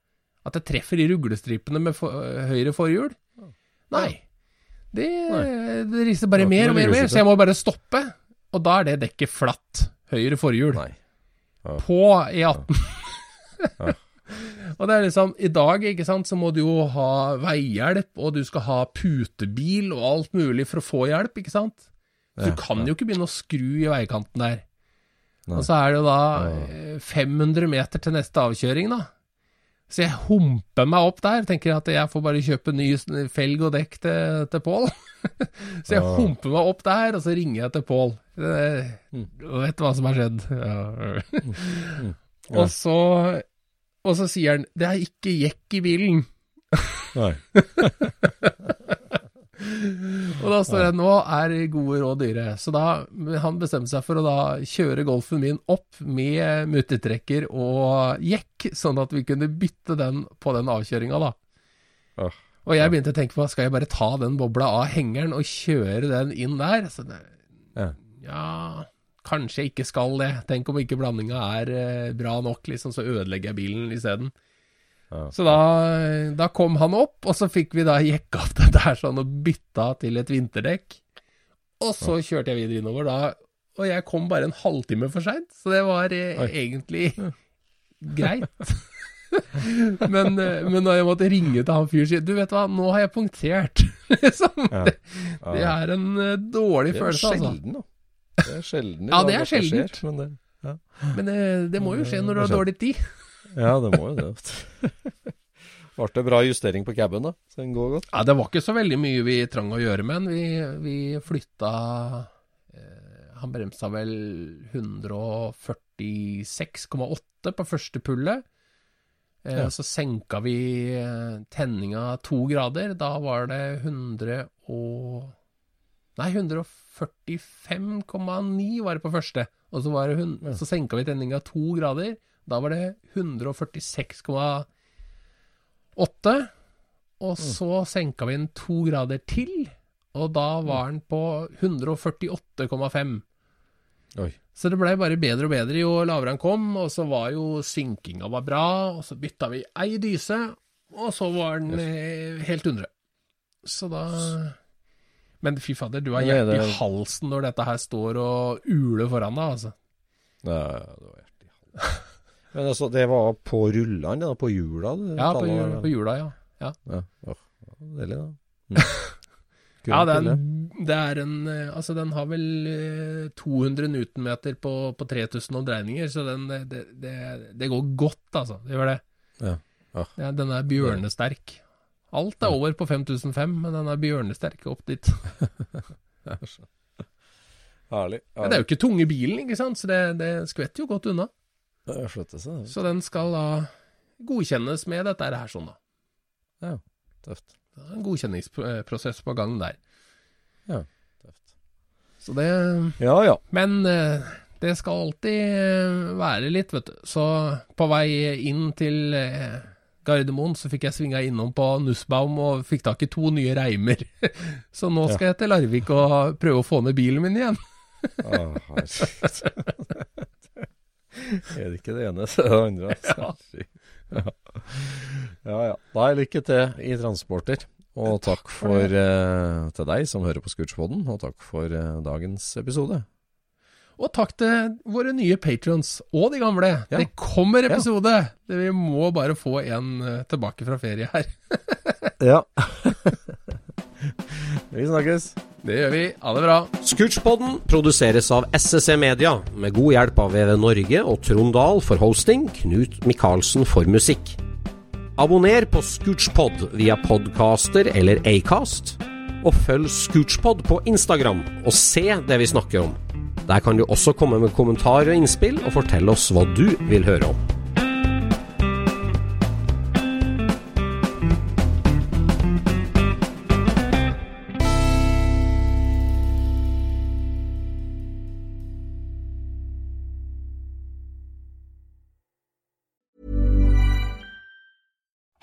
At det treffer i ruglestripene med for, høyre forhjul. Nei. Det, det rister bare mer og mer, og mer, så jeg må bare stoppe. Og da er det dekket flatt. Høyre forhjul. Nei. Ja. På E18. og det er liksom I dag, ikke sant, så må du jo ha veihjelp, og du skal ha putebil og alt mulig for å få hjelp, ikke sant? Så du kan jo ikke begynne å skru i veikanten der. Nei. Og så er det jo da eh, 500 meter til neste avkjøring, da. Så jeg humper meg opp der, tenker at jeg får bare kjøpe ny felg og dekk til, til Pål. så jeg Ja. humper meg opp der, og så ringer jeg til Pål. Eh, vet du hva som har skjedd? Ja. og, så, og så sier han det er ikke jekk i bilen. Nei. Og da står det nå er gode råd dyre. Så da han bestemte seg for å da kjøre Golfen min opp med muttertrekker og jekk, sånn at vi kunne bytte den på den avkjøringa, da. Åh, Og jeg begynte å tenke på, skal jeg bare ta den bobla av hengeren og kjøre den inn der? Så det, Ja. ja, kanskje jeg ikke skal det. Tenk om ikke blandinga er eh, bra nok, liksom, så ødelegger jeg bilen isteden. Ja. Så da, da kom han opp, og så fikk vi da jekka opp det der sånn og bytta til et vinterdekk. Og så kjørte jeg videre innover da, og jeg kom bare en halvtime for seint, så det var eh, egentlig greit. men, eh, men da jeg måtte ringe til han fyren og si Du, vet hva, nå har jeg punktert. liksom. Ja. det, det er en dårlig følelse, altså. Det er sjelden, altså. Det er sjelden Ja, det er sjeldent. men det, Men det, det må jo skje når du har dårlig tid. ja, det må jo det. Ble det bra justering på caben, da? Så den går godt? Ja, det var ikke så veldig mye vi trang å gjøre med den. Vi, vi flytta eh, Han bremsa vel 146,8 på første pullet. Eh, Ja. Så senka vi eh, tenninga to grader. Da var det 100 og Nei, 145,9 var det på første. Og så, var det så senka vi tenninga to grader. Da var det 146,8. Og så senka vi den to grader til, og da var den på 148,5. Oi. Så det blei bare bedre og bedre jo lavere han kom, og så var jo synkinga var bra, og så bytta vi ei dyse, og så var den yes. helt 100. Så da Men fy fader, du har er hjertet i halsen når dette her står og uler foran deg, altså. Nei, det var hjertet i halsen. Men altså, det var på rullene, da? På hjula? Ja, på, jul, på jula, ja. ja. Ja, åh, deilig, da. Mm. Ja, det er, en, det er en eh, Altså, den har vel eh, 200 newtonmeter på, på 3000 omdreininger, så den, det, det, det, går godt, altså. Det gjør det. Ja. Ja. Ja, den er bjørnesterk. Alt er over på 5005, men den er bjørnesterk opp dit. Herlig. Men det er jo ikke tunge bilen, ikke sant, så det, det skvetter jo godt unna. Det seg. Så den skal da godkjennes med dette her sånn, da. Ja, tøft. Det er en godkjenningsprosess på gang der. Ja, tøft. Så det Ja, ja. Men eh, det skal alltid eh, være litt, vet du. Så på vei inn til eh, Gardermoen så fikk jeg svinga innom på Nussbaum og fikk tak i to nye reimer. Så nå skal jeg til Larvik og prøve å få ned bilen min igjen. Oh, er det ikke det ene, så er det andre. Altså. Ja. ja ja. Nei, lykke til i transporter. Og takk for, eh, til deg som hører på Scootspoden, og takk for eh, dagens episode. Og takk til våre nye patrons og de gamle. Ja. Det kommer episode! Ja. vi må bare få en eh, tilbake fra ferie her. Ja. Vi snakkes. Det gjør vi. Ha det bra. Scootchpoden produseres av SSC Media, med god hjelp av VV Norge og Trond Dahl for hosting, Knut Micaelsen for musikk. Abonner på Scootchpod via podcaster eller Acast, og følg Scootchpod på Instagram og se det vi snakker om. Der kan du også komme med kommentarer og innspill, og fortelle oss hva du vil høre om.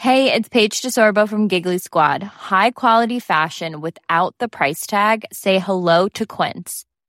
Hey, it's Paige DeSorbo from Giggly Squad. High quality fashion without the price tag. Say hello to Quince.